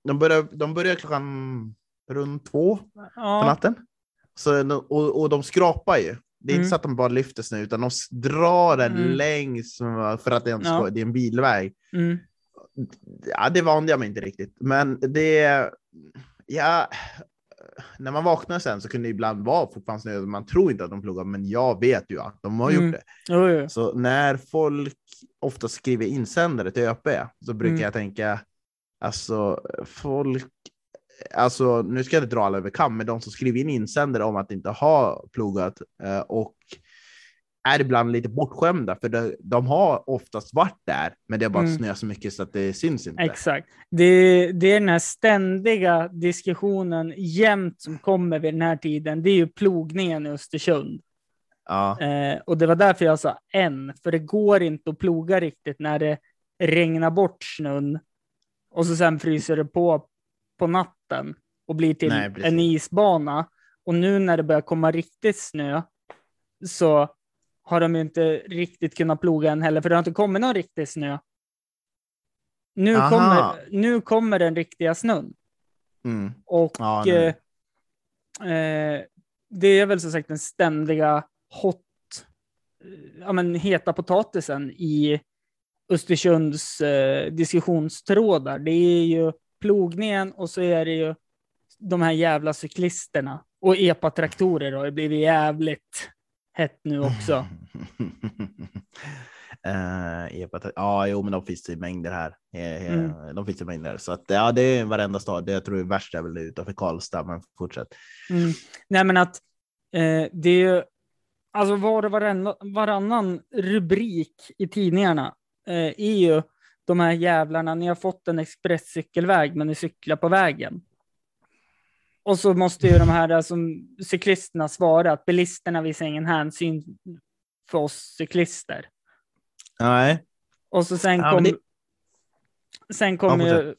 de började, de började klockan runt två på Ja, natten. Så, och, och de skrapar ju. Det är Mm. inte så att de bara lyfter snö, utan de drar den Mm. längs för att det är, en, Ja. det är en bilväg. mm, Ja, det vande jag mig inte riktigt. Men det... Ja, när man vaknar sen så kunde det ibland vara fortfarande snö. Man tror inte att de plogar, men jag vet ju att de har Mm. gjort det. jo, jo. Så när folk ofta skriver insändare till ÖP så brukar Mm. jag tänka, alltså folk, alltså nu ska jag inte dra alla över kam, men de som skriver in insändare om att inte ha plogat eh, och är ibland lite bortskämda för de, de har oftast varit där, men det har bara Mm. snö så mycket så att det syns inte. Exakt. Det, det är den här ständiga diskussionen jämt som kommer vid den här tiden. Det är ju plogningen i Östersund. Ja, Eh, och det var därför jag sa en, för det går inte att ploga riktigt när det regna bort snön och så sen fryser det på på natten och blir till Nej, en isbana. Och nu när det börjar komma riktigt snö så har de ju inte riktigt kunnat ploga än heller, för det har inte kommit någon riktig snö. Nu, Aha. kommer, nu kommer den riktiga snön. Mm. Och Ja, eh, eh, det är väl som sagt den ständiga hot, eh, ja, men heta potatisen i Östersunds eh, diskussionstrådar. Det är ju plogningen och så är det ju de här jävla cyklisterna och epatraktorer har ju blivit jävligt hett nu också. Uh, ja, jo, men de finns det i mängder här. Eh, eh, Mm. De finns i mängder. Så att, ja, det är varenda stad. Det jag tror är värst är väl utanför Karlstad, men fortsätt. Mm. Nej, men att eh, det är ju, alltså var och varannan, varannan rubrik i tidningarna eh, är ju de här jävlarna, ni har fått en expresscykelväg, men ni cyklar på vägen. Och så måste ju de här alltså, cyklisterna svara att bilisterna visar ingen hänsyn för oss cyklister. Nej, Och så sen Ja, kom, men sen kommer Ja, ju,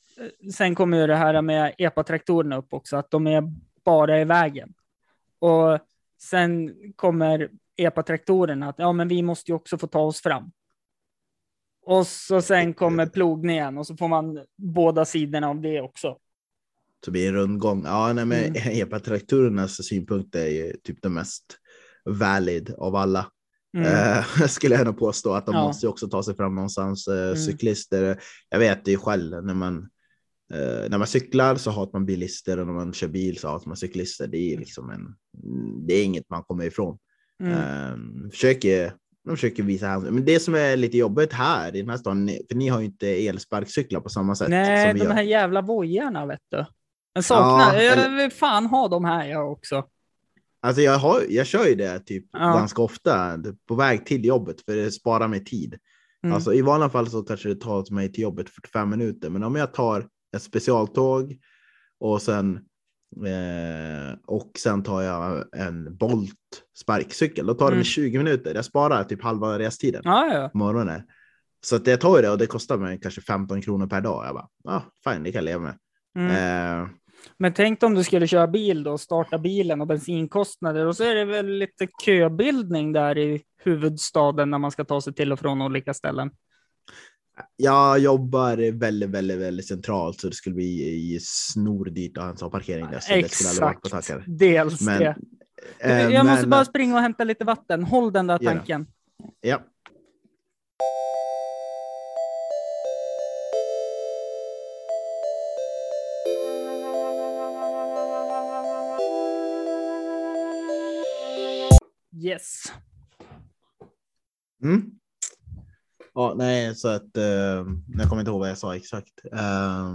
sen kommer ju det här med epatraktorerna upp också, att de är bara i vägen. Och sen kommer epatraktorerna att ja, men vi måste ju också få ta oss fram. Och så sen kommer plogningen och så får man båda sidorna av det också. Så blir det en rundgång. Ja, nej, men Mm. epatraktorernas synpunkt är ju typ det mest valid av alla. Mm. Eh, skulle jag nog påstå att de Ja. måste också ta sig fram någonstans. Eh, Mm. Cyklister, jag vet det ju själv när man eh, när man cyklar så hatar man bilister och när man kör bil så hatar man cyklister. Det är liksom en. Det är inget man kommer ifrån. Mm. Eh, försöker, de försöker visa hänsyn. Men det som är lite jobbigt här i den här staden, ni- för ni har ju inte elsparkcyklar på samma sätt Nej, som vi de här jävla vojarna vet du. Jag saknar, Ja, jag vill fan ha de här jag också. Alltså jag, har, jag kör ju det typ Ja. ganska ofta på väg till jobbet för det sparar mig tid. Mm. Alltså i vanliga fall så kanske det tar mig till jobbet 45 minuter, men om jag tar ett specialtåg och sen eh, och sen tar jag en Bolt sparkcykel, då tar det Mm. mig 20 minuter. Jag sparar typ halva restiden Ja, ja. på morgonen. Så att jag tar det och det kostar mig kanske 15 kronor per dag. Jag bara, ah, fine, det kan jag leva med. Mm. Eh, Men tänk om du skulle köra bil då, starta bilen och bensinkostnader och så är det väl lite köbildning där i huvudstaden när man ska ta sig till och från olika ställen. Jag jobbar väldigt, väldigt, väldigt centralt så det skulle bli snordyrt att ha parkering där. Så det skulle Exakt, dels Men, det. eh, Jag måste men- bara springa och hämta lite vatten. Håll den där tanken. Ja. Yes. Mm. Ja, nej, så att eh, jag kommer inte ihåg vad jag sa exakt. Eh,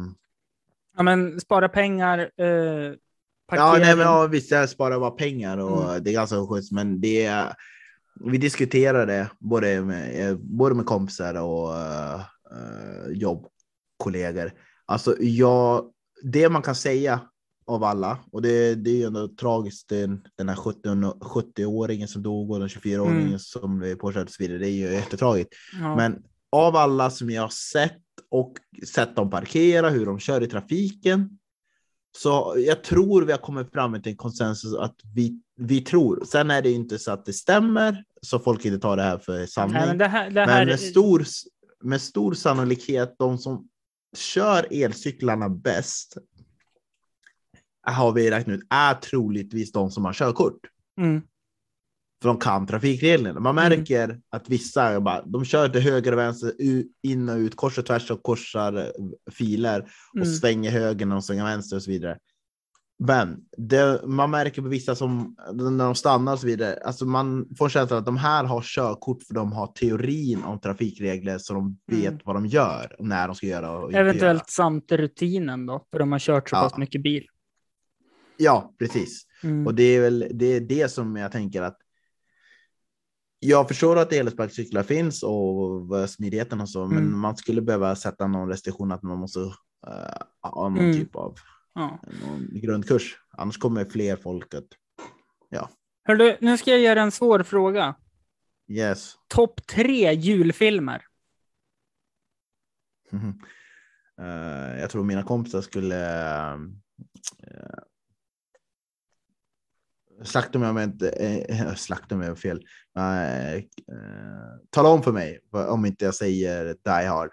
Ja, men spara pengar, eh, ja, nej, men ja, visst, jag sparar bara pengar och Mm. det är ganska schysst, men det är, vi diskuterade både med, eh, både med kompisar och eh, jobbkollegor. Alltså, jag, det man kan säga av alla, och det, det är ju ändå tragiskt, den, den här 70 70-åringen som dog och den 24-åringen Mm. som blev påkörd och så vidare, det är ju jättetragiskt. Ja. Men av alla som jag har sett och sett dem parkera, hur de kör i trafiken. Så jag tror vi har kommit fram till en konsensus att vi, vi tror. Sen är det inte så att det stämmer, så folk inte tar det här för sanning. Nej, men det här, det Men här med stor, med stor sannolikhet, de som kör elcyklarna bäst har vi räknat ut är troligtvis de som har körkort. Mm, För de kan trafikreglerna. Man Mm. märker att vissa bara, de kör till höger och vänster, in och ut, kors och tvärs och korsar eh, filer och mm. svänger höger när de svänger vänster och så vidare. Men det, man märker på vissa som när de stannar och så vidare, alltså man får känslan att de här har körkort för de har teorin om trafikregler så de vet Mm. vad de gör och när de ska göra och Eventuellt samt rutinen då, för de har kört så Ja. pass mycket bil. Ja, precis. Mm. Och det är väl det, är det som jag tänker att jag förstår att elsparkcyklar finns och smidigheten och så, men Mm. man skulle behöva sätta någon restriktion att man måste uh, ha någon Mm. typ av Ja. grundkurs. Annars kommer fler folk att Hör du, nu ska jag göra en svår fråga. yes. Topp tre julfilmer. Eh, jag tror mina kompisar skulle uh, slakta inte, uh, slakta mig fel, uh, tala om för mig om inte jag säger Die Hard.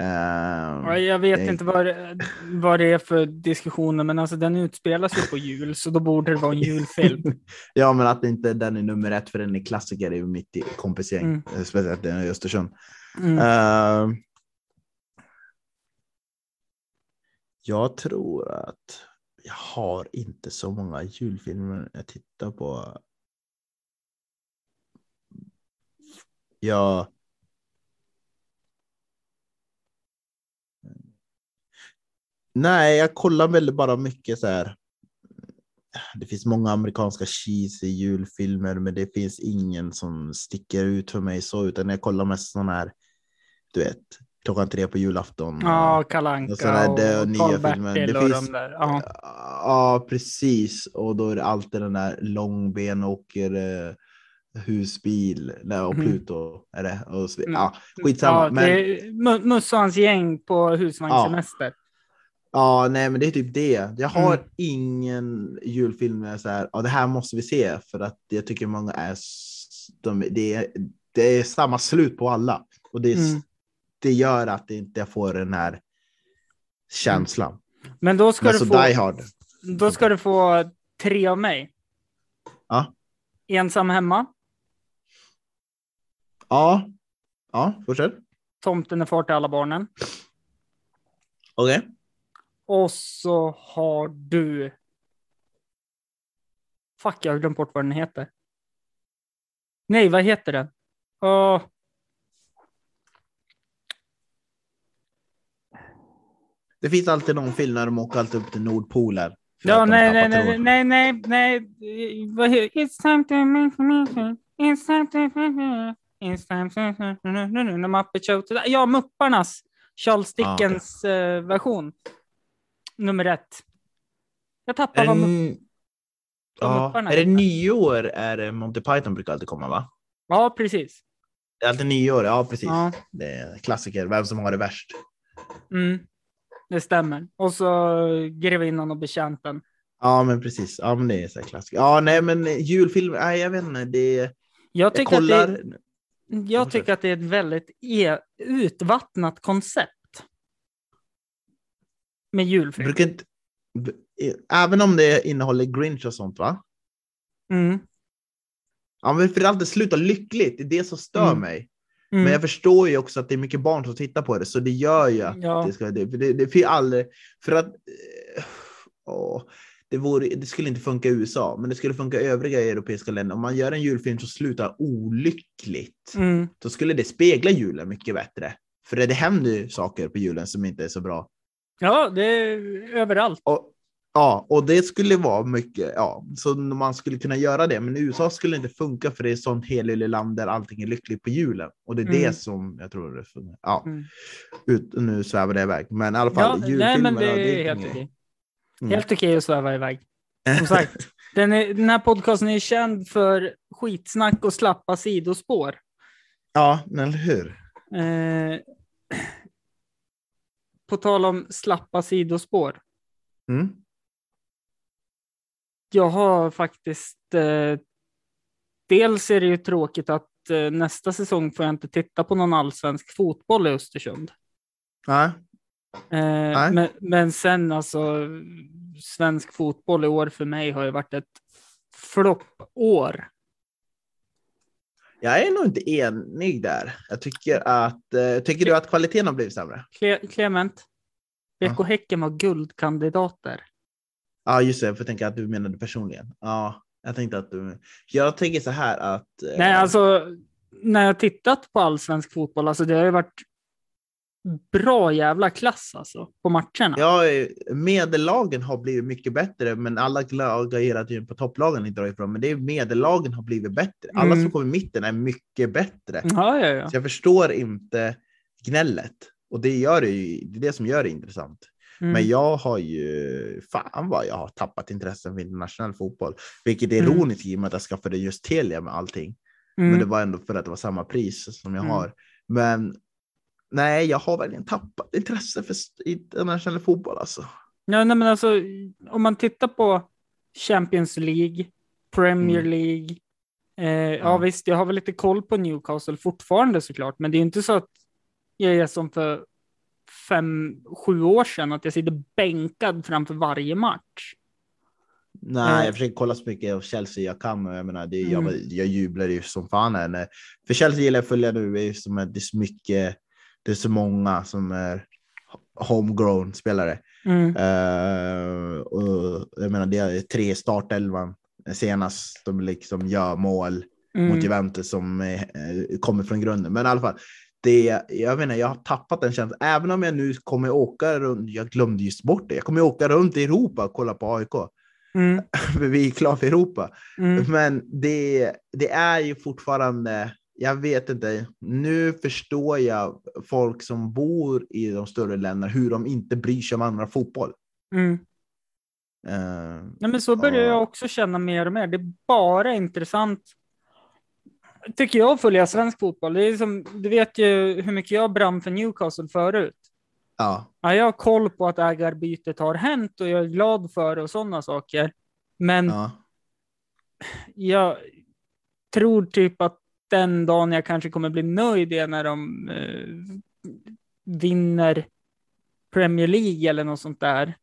Uh, jag vet det... inte vad vad det är för diskussioner, men alltså den utspelas ju på jul, så då borde det vara en julfilm. ja, men att inte den är nummer ett för den är klassiker i mitt kompisgäng, mm. speciellt i Östersund. Mm. Uh, jag tror att jag har inte så många julfilmer jag tittar på. Jag Nej, jag kollar väldigt bara mycket så här. Det finns många amerikanska cheesy julfilmer, men det finns ingen som sticker ut för mig så, utan jag kollar mest sådana här, du vet, klockan tre på julafton. Ja, Kalle Anka och, och, och Karl-Bertil och finns, de där. Ja. ja, precis. Och då är det alltid den där långben åker eh, husbil och mhm. Pluto. Mm. Är det? Och, ja, skitsamma. Ja, men... Mussans gäng på husvagnssemester. Ja. Ja, nej, men det är typ det. Jag har mm. ingen julfilm där så här, ja, det här måste vi se för att jag tycker många är, de, det, är det är samma slut på alla och det, mm. Det gör att det inte får den här känslan. Men då ska, men du, få, då ska du få tre av mig. Ja. Ensam hemma. Ja, ja, fortsätt. Tomten är far till alla barnen. Okej. Okay. Och så har du... Fuck, jag har glömt bort vad den heter. Nej, vad heter den? Uh... Det finns alltid någon film när de åker alltid upp till Nordpolen. Ja, nej, nej, nej, nej, nej, nej, vad heter It's time to make me It's time to It's time to Muppet Show. Ja, Mupparnas Charles Dickens ah, okay. version nummer ett. Jag tappar vad... Mm. Ja, är det nyår är Monty Python brukar alltid komma va? Ja, precis. Det är alltid nyår, ja precis. Ja. Det är klassiker, vem som har det värst. Mm, det stämmer. Och så Grevinnan och betjänten. Ja, men precis. Ja, men det är så klassiker. Ja, nej, men julfilm, nej, jag vet inte. Det, jag tycker, jag kollar... att, det, jag tycker att det är ett väldigt e utvattnat koncept med julfilm. Brukar inte, även om det innehåller Grinch och sånt va? Mm. Ja, men för det alltid slutar lyckligt, det är det som stör mm. mig. Mm. Men jag förstår ju också att det är mycket barn som tittar på det, så det gör ju att ja. det ska det, det, det finns aldrig, för att eh, åh, det, vore, det skulle inte funka i USA, men det skulle funka i övriga europeiska länder. Om man gör en julfilm som slutar olyckligt, mm. då skulle det spegla julen mycket bättre. För det, det händer ju saker på julen som inte är så bra. Ja, det är överallt. Och, ja, och det skulle vara mycket, ja, så man skulle kunna göra det. Men USA skulle inte funka för det är sånt helylle-land där allting är lyckligt på julen. Och det är mm. det som jag tror det fungerar. Ja, mm. Ut, nu svävar det iväg. Men i alla fall, ja, nej, men det är, det är helt okej. Okay. Mm. Helt okej okay att sväva iväg. Som sagt, den, är, den här podcasten är känd för skitsnack och slappa sidospår. Ja, eller hur? Eh, på tal om slappa sidospår. Mm. Jag har faktiskt, eh, dels är det ju tråkigt att eh, nästa säsong får jag inte titta på någon allsvensk fotboll i Östersund. Nej. Eh. Men, men sen alltså, svensk fotboll i år för mig har ju varit ett floppår. Jag är nog inte enig där. Jag tycker att, eh, tycker du att kvaliteten har blivit sämre? Clement, BK ja. Häcken var guldkandidater. Ja, just det. Jag får tänka att du menade personligen. Ja, jag tänkte att du... Jag tänker så här att... Eh... Nej, alltså när jag tittat på allsvensk fotboll, alltså det har ju varit bra jävla klass alltså på matcherna. Ja, medellagen har blivit mycket bättre, men alla lag har hela tiden på topplagen inte ifrån. Men det är medellagen har blivit bättre. Alla mm. som kommer i mitten är mycket bättre. Ja, ja, ja. Så jag förstår inte gnället och det gör det ju. Det är det som gör det intressant. Mm. Men jag har ju, fan vad jag har tappat intressen för internationell fotboll, vilket är mm. ironiskt mm. i och med att jag skaffade just Telia med allting. Men mm. det var ändå för att det var samma pris som jag mm. har. Men nej, jag har verkligen tappat intresse för internationell fotboll alltså. Ja, nej, men alltså, om man tittar på Champions League, Premier Mm. League. Eh, ja. Ja. visst, jag har väl lite koll på Newcastle fortfarande såklart, men det är inte så att jag är som för fem, sju år sedan, att jag sitter bänkad framför varje match. Nej, Eh. jag försöker kolla så mycket av Chelsea jag kan. Jag, menar, det, jag, Mm. jag jublar ju som fan. Här. För Chelsea gillar jag att följa nu. Det är, som det är så mycket, det är så många som är homegrown spelare. Mm. Eh, och jag menar, det är tre startelvan senast de liksom gör mål mot Mm. Juventus som eh, kommer från grunden. Men i alla fall, det, jag menar, jag har tappat den känslan. Även om jag nu kommer åka runt, jag glömde just bort det. Jag kommer åka runt i Europa och kolla på AIK. Mm. Vi är klara för Europa. Mm. Men det, det är ju fortfarande, jag vet inte, nu förstår jag folk som bor i de större länderna, hur de inte bryr sig om andra fotboll. Mm. Eh, Nej, men så börjar Ja. jag också känna mer och mer. Det är bara intressant, tycker jag, följa svensk fotboll. Det är som, du vet ju hur mycket jag brann för Newcastle förut. ja, Ja, jag har koll på att ägarbytet har hänt och jag är glad för det och sådana saker. Men ja, jag tror typ att den dagen jag kanske kommer bli nöjd är när de eh, vinner Premier League eller något sånt där.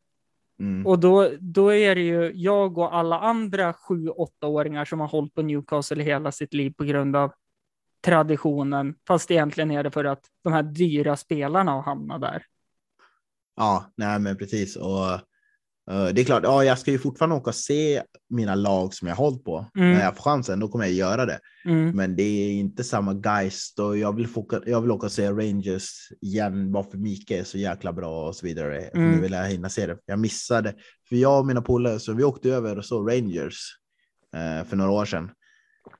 Mm, Och då, då är det ju jag och alla andra sju, åttaåringar som har hållit på Newcastle hela sitt liv på grund av traditionen. Fast egentligen är det för att de här dyra spelarna har hamnat där. ja, nej men precis. Och det är klart, ja, jag ska ju fortfarande åka och se mina lag som jag har hållit på. Mm. När jag får chansen, då kommer jag göra det. Mm. Men det är inte samma geist och jag vill, foka, jag vill åka och se Rangers igen bara för Mika är så jäkla bra och så vidare. Mm. Nu vill jag hinna se det. Jag missade, för jag och mina polare, så vi åkte över och såg Rangers eh, för några år sedan.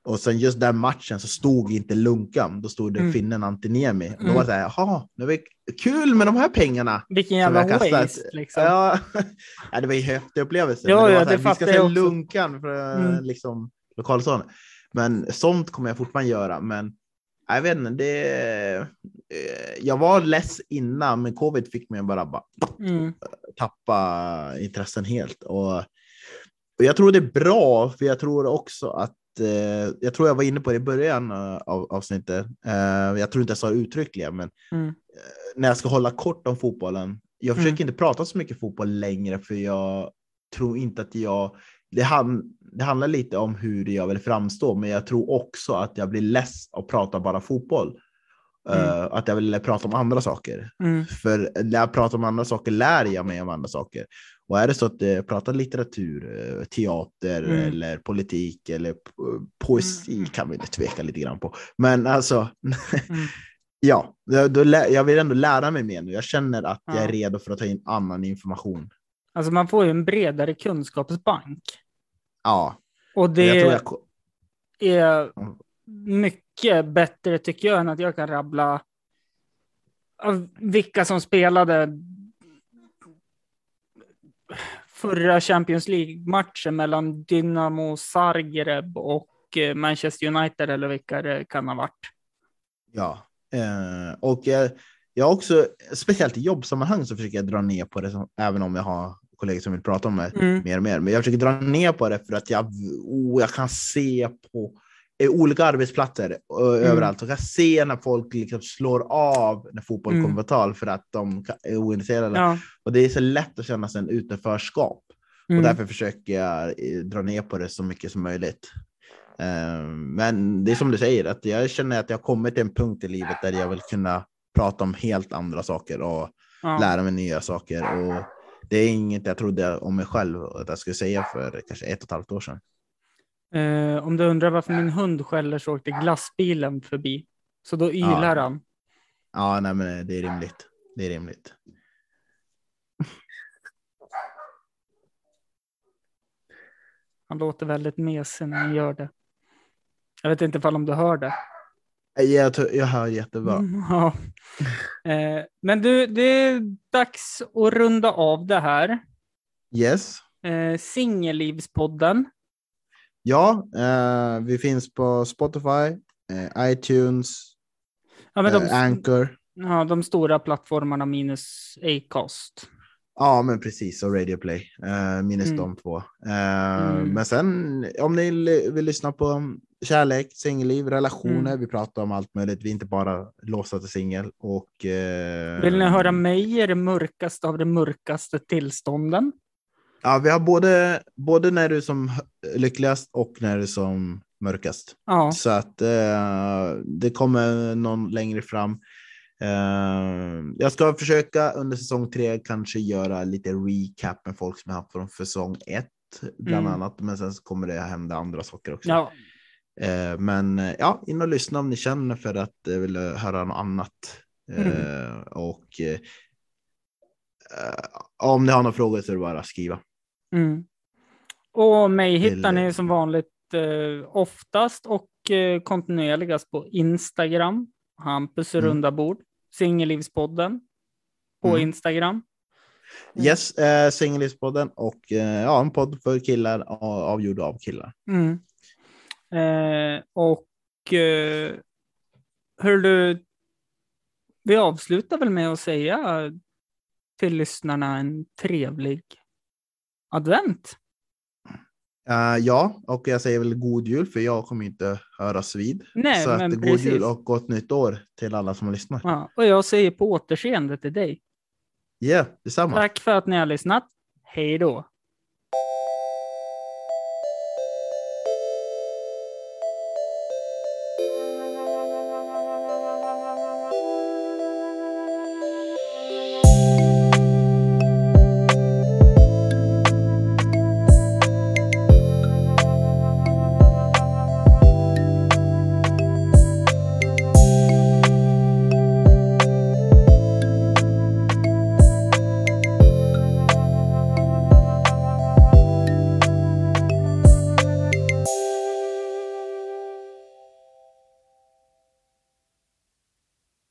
Och sen just den matchen så stod inte Lunkan, då stod det Mm. finnen Antiniemi. Och Då Mm. var det så här, jaha, det var kul med de här pengarna. Vilken jävla waste liksom. Ja, ja, det var ju en häftig upplevelse. Ja, Men ja, var det här, fattar Vi ska se. Lunkan för Mm. liksom, lokalstaden. Men sånt kommer jag fortfarande göra. Men jag vet inte, det, eh, jag var less innan, men covid fick mig bara, bara Mm. tappa intressen helt. Och, och jag tror det är bra, för jag tror också att eh, jag tror jag var inne på det i början eh, av avsnittet. Eh, jag tror inte jag sa det uttryckligen, men Mm. eh, när jag ska hålla kort om fotbollen. Jag försöker Mm. inte prata så mycket fotboll längre, för jag tror inte att jag det, han, det handlar lite om hur jag vill framstå, men jag tror också att jag blir less att prata bara fotboll. Mm. Eh, att jag vill prata om andra saker. Mm. För när jag pratar om andra saker lär jag mig om andra saker. Och är det så att jag pratar litteratur, eh, teater Mm. eller politik eller po- poesi Mm. kan vi tveka lite grann på. Men alltså, Mm. ja, då, jag vill ändå lära mig mer nu. Jag känner att jag är Ja. redo för att ta in annan information. Alltså man får ju en bredare kunskapsbank. Ja, Och det jag tror jag, är Mm. mycket bättre tycker jag än att jag kan rabbla vilka som spelade förra Champions League-matchen mellan Dynamo Zagreb och eh, Manchester United eller vilka det kan ha varit. ja. Eh, och jag, jag också, speciellt i jobbsammanhang så försöker jag dra ner på det, som, även om jag har kollegor som vill prata om det. Mm. mer och mer. Men jag försöker dra ner på det för att jag, oh, jag kan se på olika arbetsplatser och överallt. Och kan se när folk liksom slår av när fotboll Mm. kommer på tal för att de är ointresserade. Ja. Och det är så lätt att känna sig en utanförskap. Mm. Och därför försöker jag eh, dra ner på det så mycket som möjligt. Eh, Men det är som du säger, att jag känner att jag kommit till en punkt i livet där jag vill kunna prata om helt andra saker och ja. lära mig nya saker. Och det är inget jag trodde om mig själv att jag skulle säga för kanske ett och ett halvt år sedan. Eh, om du undrar varför min hund skäller så åkte glassbilen förbi. Så då ylar Ja. han. Ja, nej, men det är rimligt. Det är rimligt. Han låter väldigt mesig när han gör det. Jag vet inte om du hör det. Jag, tror- jag hör jättebra. Mm, ja. Eh, men du, det är dags att runda av det här. Yes. Eh, Singellivspodden. Ja, eh, vi finns på Spotify, eh, iTunes, Ja, de, eh, Anchor. Ja, de stora plattformarna minus Acast. Ja, men precis. Och Radio Play. Eh, minus Mm. de två. Eh, Mm. Men sen om ni vill lyssna på kärlek, singelliv, relationer. Mm. Vi pratar om allt möjligt. Vi är inte bara låsta till singel. Och, eh, Vill ni höra mig i det mörkaste av de mörkaste tillstånden? Ja, vi har både, både när du är som lyckligast och när du är som mörkast. Ja, Så att eh, det kommer någon längre fram. Eh, jag ska försöka under säsong tre kanske göra lite recap med folk som jag haft från säsong ett bland Mm. annat. Men sen kommer det hända andra saker också. ja, Eh, men eh, ja, in och lyssna om ni känner för att eh, vill höra något annat. Mm. Eh, och eh, eh, om ni har några frågor så är det bara att skriva. Mm. Och mig hittar ni som vanligt eh, oftast och eh, kontinuerligast på Instagram. Hampus Mm. runda bord. Singellivspodden på Mm. Instagram. Mm. Yes, eh, Singellivspodden och eh, ja, en podd för killar av- avgjord av killar. Mm. Eh, och eh, hör du, vi avslutar väl med att säga till lyssnarna en trevlig advent. Eh, ja, och jag säger väl god jul för jag kommer inte höras vid. Nej, så att men god precis. jul och gott nytt år till alla som lyssnar. Ja, och jag säger på återseende till dig. Ja, yeah, detsamma. Tack för att ni har lyssnat. Hej då!